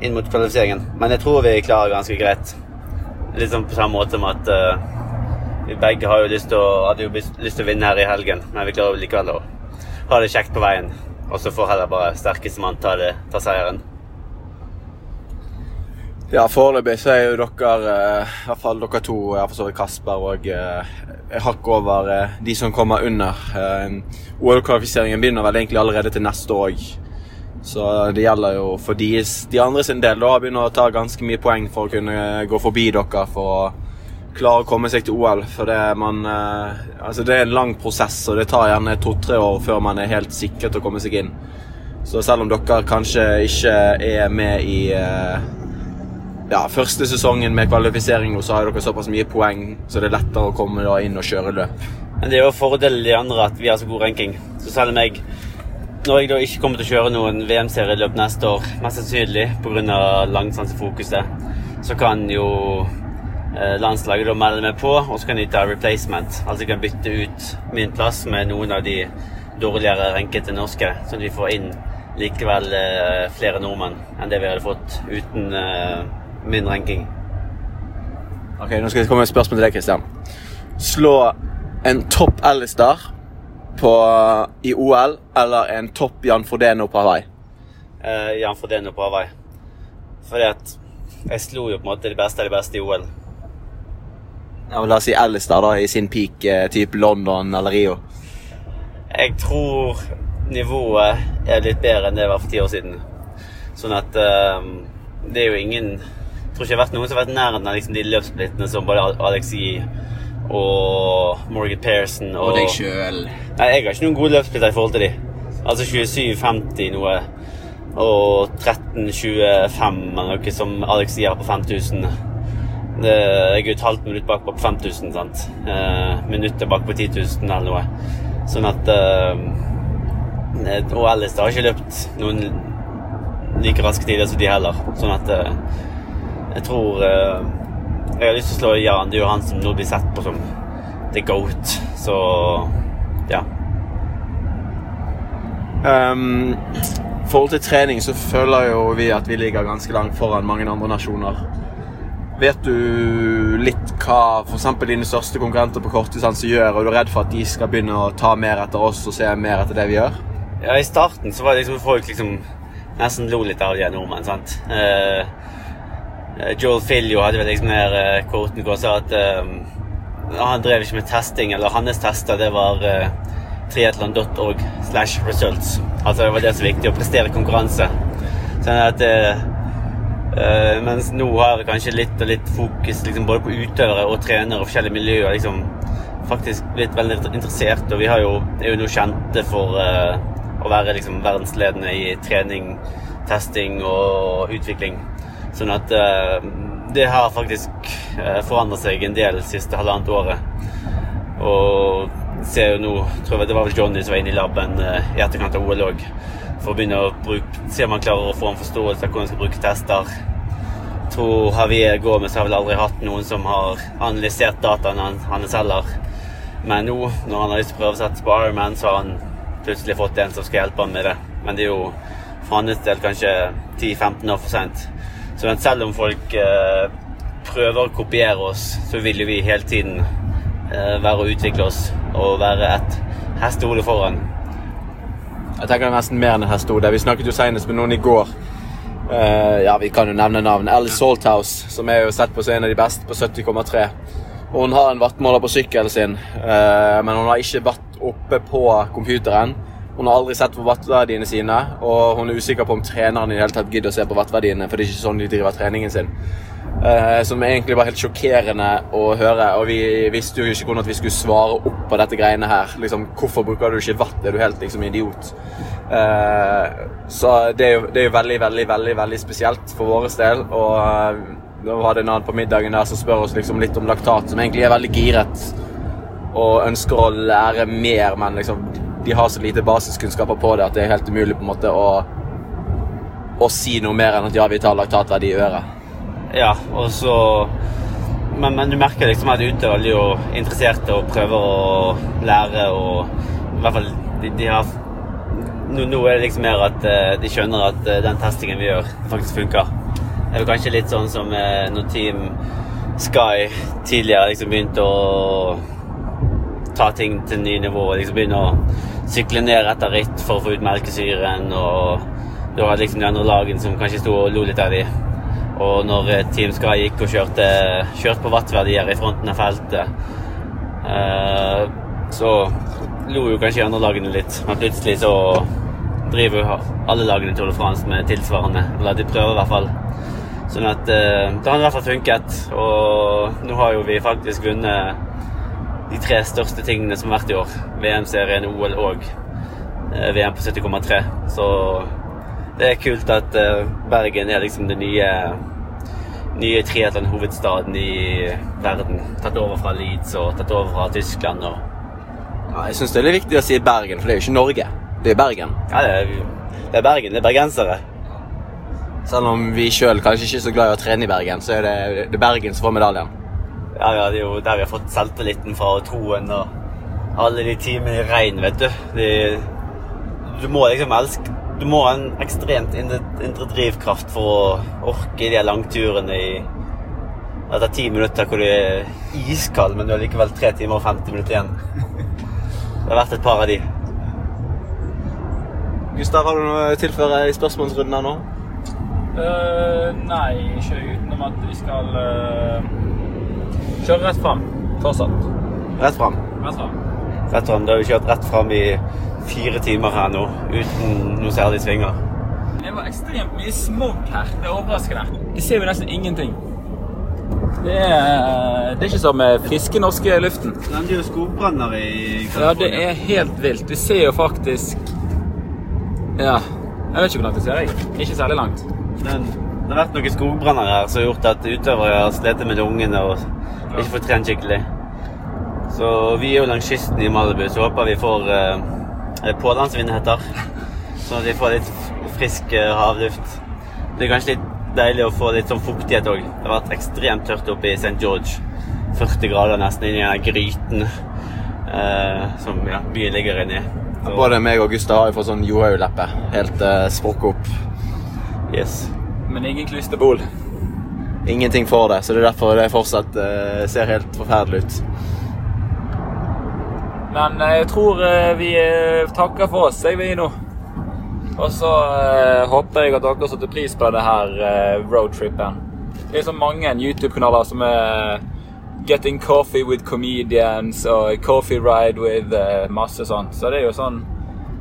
inn mot kvalifiseringen. Men jeg tror vi klarer ganske greit. Litt sånn på samme måte som at eh, vi begge jo å, hadde jo lyst til å vinne her i helgen, men vi klarer likevel å ha det kjekt på veien. Og så får heller bare sterkeste mann ta, ta seieren. Ja, foreløpig så er jo dere, eh, i hvert fall dere to, for så vidt Kasper og eh, hakk over eh, de som kommer under. OL-kvalifiseringen begynner vel egentlig allerede til neste år. Så det gjelder jo for de, de andre sin del da, å begynne å ta ganske mye poeng for å kunne gå forbi dere for å klare å komme seg til OL. For det, man, eh, altså det er en lang prosess, og det tar gjerne to-tre år før man er helt sikker til å komme seg inn. Så selv om dere kanskje ikke er med i eh, ja, første sesongen med kvalifisering så har dere såpass mye poeng, så det er lettere å komme inn og kjøre løp. Men det er jo fordelen de andre at vi har så god ranking. Så selv om jeg når jeg da ikke kommer til å kjøre noen VM-serieløp neste år, mest sannsynlig pga. langsansefokuset, så kan jo landslaget da melder meg på, og så kan de ta replacement. Altså jeg kan bytte ut min plass med noen av de dårligere rankede norske, så de får inn likevel eh, flere nordmenn enn det vi hadde fått uten eh, min ranking. Ok, Nå skal jeg komme med et spørsmål til deg, Kristian. Slå en topp Alistair på, i OL eller en topp Jan Frodeno på Hawaii? Eh, Jan Frodeno på Hawaii. Fordi at jeg slo jo på en måte de beste av de beste i OL. Ja, La oss si Alistair da, i sin peak, eh, type London eller Rio. Jeg tror nivået er litt bedre enn det var for ti år siden. Sånn at um, det er jo ingen Jeg tror ikke det har vært noen som har vært nær liksom, de løpssplittene som både Alexi og Morgan Pearson og, deg sjøl. Nei, jeg har ikke noen gode løpssplitter i forhold til de. Altså 27,50 noe og 13,25 eller noe som Alexi har på 5000. Jeg er et halvt minutt bak på 5000, sant. Eh, minuttet bak på 10 000 eller noe. Sånn at eh, Og Alice har ikke løpt noen like raske tider som de heller. Sånn at eh, jeg tror Jeg har lyst til å slå Jan. Det er jo han som nå blir sett på som the goat. Så ja. Um, forhold til trening så føler jo vi at vi ligger ganske langt foran mange andre nasjoner. Vet du litt hva f.eks. dine største konkurrenter på kortdistanse gjør, og du er redd for at de skal begynne å ta mer etter oss og se mer etter det vi gjør? Ja, I starten så var det liksom folk liksom nesten lo litt av de nordmenn. sant? Eh, eh, Joel Filio hadde vel liksom mer eh, quoten hvor han sa at eh, han drev ikke med testing, eller hans tester det var eh, triatlon.org slash results. Altså det var det som var viktig, å prestere konkurranse. Sånn at eh, eh, Mens nå har jeg kanskje litt og litt fokus liksom, både på utøvere og trenere og forskjellige miljøer. liksom faktisk blitt veldig interessert, og vi jo, er jo nå kjente for uh, å være liksom verdensledende i trening, testing og utvikling. Sånn at uh, det har faktisk forandret seg en del siste halvannet året. Og ser jo nå tror jeg Det var vel Johnny som var inne i laben i etterkant av OL òg. For å begynne å bruke, se om han klarer å få en forståelse av hvordan han skal bruke tester. Tror Javier Gomez har vel aldri hatt noen som har analysert dataene han- hans heller. Men nå, når han har lyst til å prøve seg på Ironman, så har han plutselig fått en som skal hjelpe han med det. Men det er jo for hans del kanskje 10-15 år for sent. Så selv om folk eh, prøver å kopiere oss, så vil jo vi hele tiden eh, være å utvikle oss og være et hestehode foran. Jeg tenker det er nesten mer enn en hestehode. Vi snakket jo senest med noen i går. Eh, ja, Vi kan jo nevne navn. Alice Salthouse, som er jo sett på som en av de beste på 70,3. Hun har en wattmåler på sykkelen sin, uh, men hun har ikke vatt oppe på computeren. Hun har aldri sett på wattverdiene sine, og hun er usikker på om treneren i det hele tatt gidder å se på wattverdiene, for det er ikke sånn de driver treningen sin. Eh, som egentlig var helt sjokkerende å høre, og vi visste jo ikke hvordan vi skulle svare opp på dette greiene her. Liksom, Hvorfor bruker du ikke vatt? Er du helt liksom idiot? Eh, så det er, jo, det er jo veldig, veldig, veldig veldig spesielt for vår del. Og eh, da var det en annen på middagen der som spør oss liksom litt om laktat, som egentlig er veldig giret og ønsker å lære mer, men liksom, de har så lite basiskunnskaper på det at det er helt umulig på en måte å, å si noe mer enn at ja, vi tar laktatverdi i øret. Ja, og så men, men du merker liksom at utøvere er jo interesserte og prøver å lære og I hvert fall de, de har nå, nå er det liksom mer at eh, de skjønner at eh, den testingen vi gjør, faktisk funker. Det er jo kanskje litt sånn som eh, når Team Sky tidligere liksom begynte å ta ting til nye nivåer. Liksom begynne å sykle ned etter ritt for å få ut melkesyren. Og du hadde liksom de andre lagene som kanskje sto og lo litt av de. Og når eh, Team Sky gikk og kjørte, kjørte på wattverdier i fronten av feltet, eh, så lo jo kanskje andre lagene litt. Men plutselig så driver jo alle lagene Tour de France med tilsvarende. Eller de prøver i hvert fall. Sånn at eh, det har i hvert fall funket. Og nå har jo vi faktisk vunnet de tre største tingene som har vært i år. VM-serien, OL og eh, VM på 70,3. Så det er kult at eh, Bergen er liksom den nye nye triatlon-hovedstaden i verden. Tatt over fra Leeds og tatt over fra Tyskland. og Ja, jeg syns det er litt viktig å si Bergen, for det er jo ikke Norge. Det er Bergen. Ja, det er, det er Bergen. Det er bergensere. Selv om vi sjøl kanskje ikke er så glad i å trene i Bergen, så er det, det er Bergen som får medaljen. Ja, ja, det er jo der vi har fått selvtilliten fra og troen og alle de timene i regn, vet du. De, du må liksom elske Du må ha en ekstremt indre, indre drivkraft for å orke de langturene i etter ti minutter hvor du er iskald, men du har likevel tre timer og 50 minutter igjen. Det har vært et par av de. Gustav, har du noe å tilføre i spørsmålsrunden her nå? Uh, nei, ikke utenom at vi skal uh, kjøre rett fram. Fortsatt. Rett fram. Rett fram. Rett fram. Da har vi kjørt rett fram i fire timer her nå, uten noe særlig svinger. Det var ekstremt mye smog her. Det er overraskende. Det ser jo nesten ingenting. Det er, det er ikke som med friske norske luften. Det er jo skogbranner i Ja, det er helt vilt. Du ser jo faktisk Ja. Jeg vet ikke hvor langt jeg ser. jeg. Ikke særlig langt. Den, det har vært noen skogbranner her som har gjort at utøvere har slitt med lungene og ikke fått trent skikkelig. Så vi er jo langs kysten i Malibu, så håper vi får eh, er det pålandsvind heter. Sånn at vi får litt frisk eh, havluft. Det er kanskje litt deilig å få litt sånn fuktighet òg. Det har vært ekstremt tørt oppe i St. George. 40 grader nesten inni den gryten eh, som ja, byen ligger inni. Så, Både meg og Gustav har jo fått sånn Johaug-leppe. Helt uh, sprukket opp. yes. Men ingen klystebol. Ingenting for det, så det er derfor det fortsatt eh, ser helt forferdelig ut. Men eh, jeg tror eh, vi eh, takker for oss, jeg, vi nå. Og så håper jeg at dere satte pris på denne her roadtrippen. Det er så mange YouTube-kanaler som er Getting coffee with comedians og Coffee ride with eh, masse sånt. Så det er jo sånn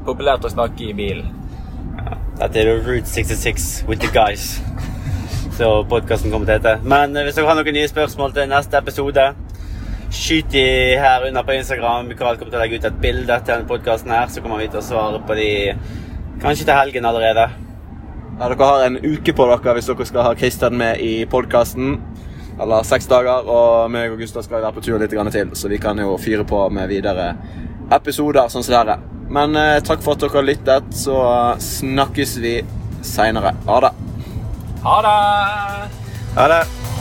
populært å snakke i bilen. Dette er Route 66 with the guys. Så podkasten kommer til å hete. Men hvis dere har noen nye spørsmål til neste episode, skyt de her under på Instagram. Mikael kommer til å legge ut et bilde til denne podkasten her, så kommer vi til å svare på de kanskje til helgen allerede. Ja, dere har en uke på dere hvis dere skal ha Kristian med i podkasten. Eller seks dager, og meg og Gustav skal være på tur litt til, så vi kan jo fyre på med videre episoder sånn som dette. Men eh, takk for at dere har lyttet, så snakkes vi seinere. Ha det. Ha det! Ha det!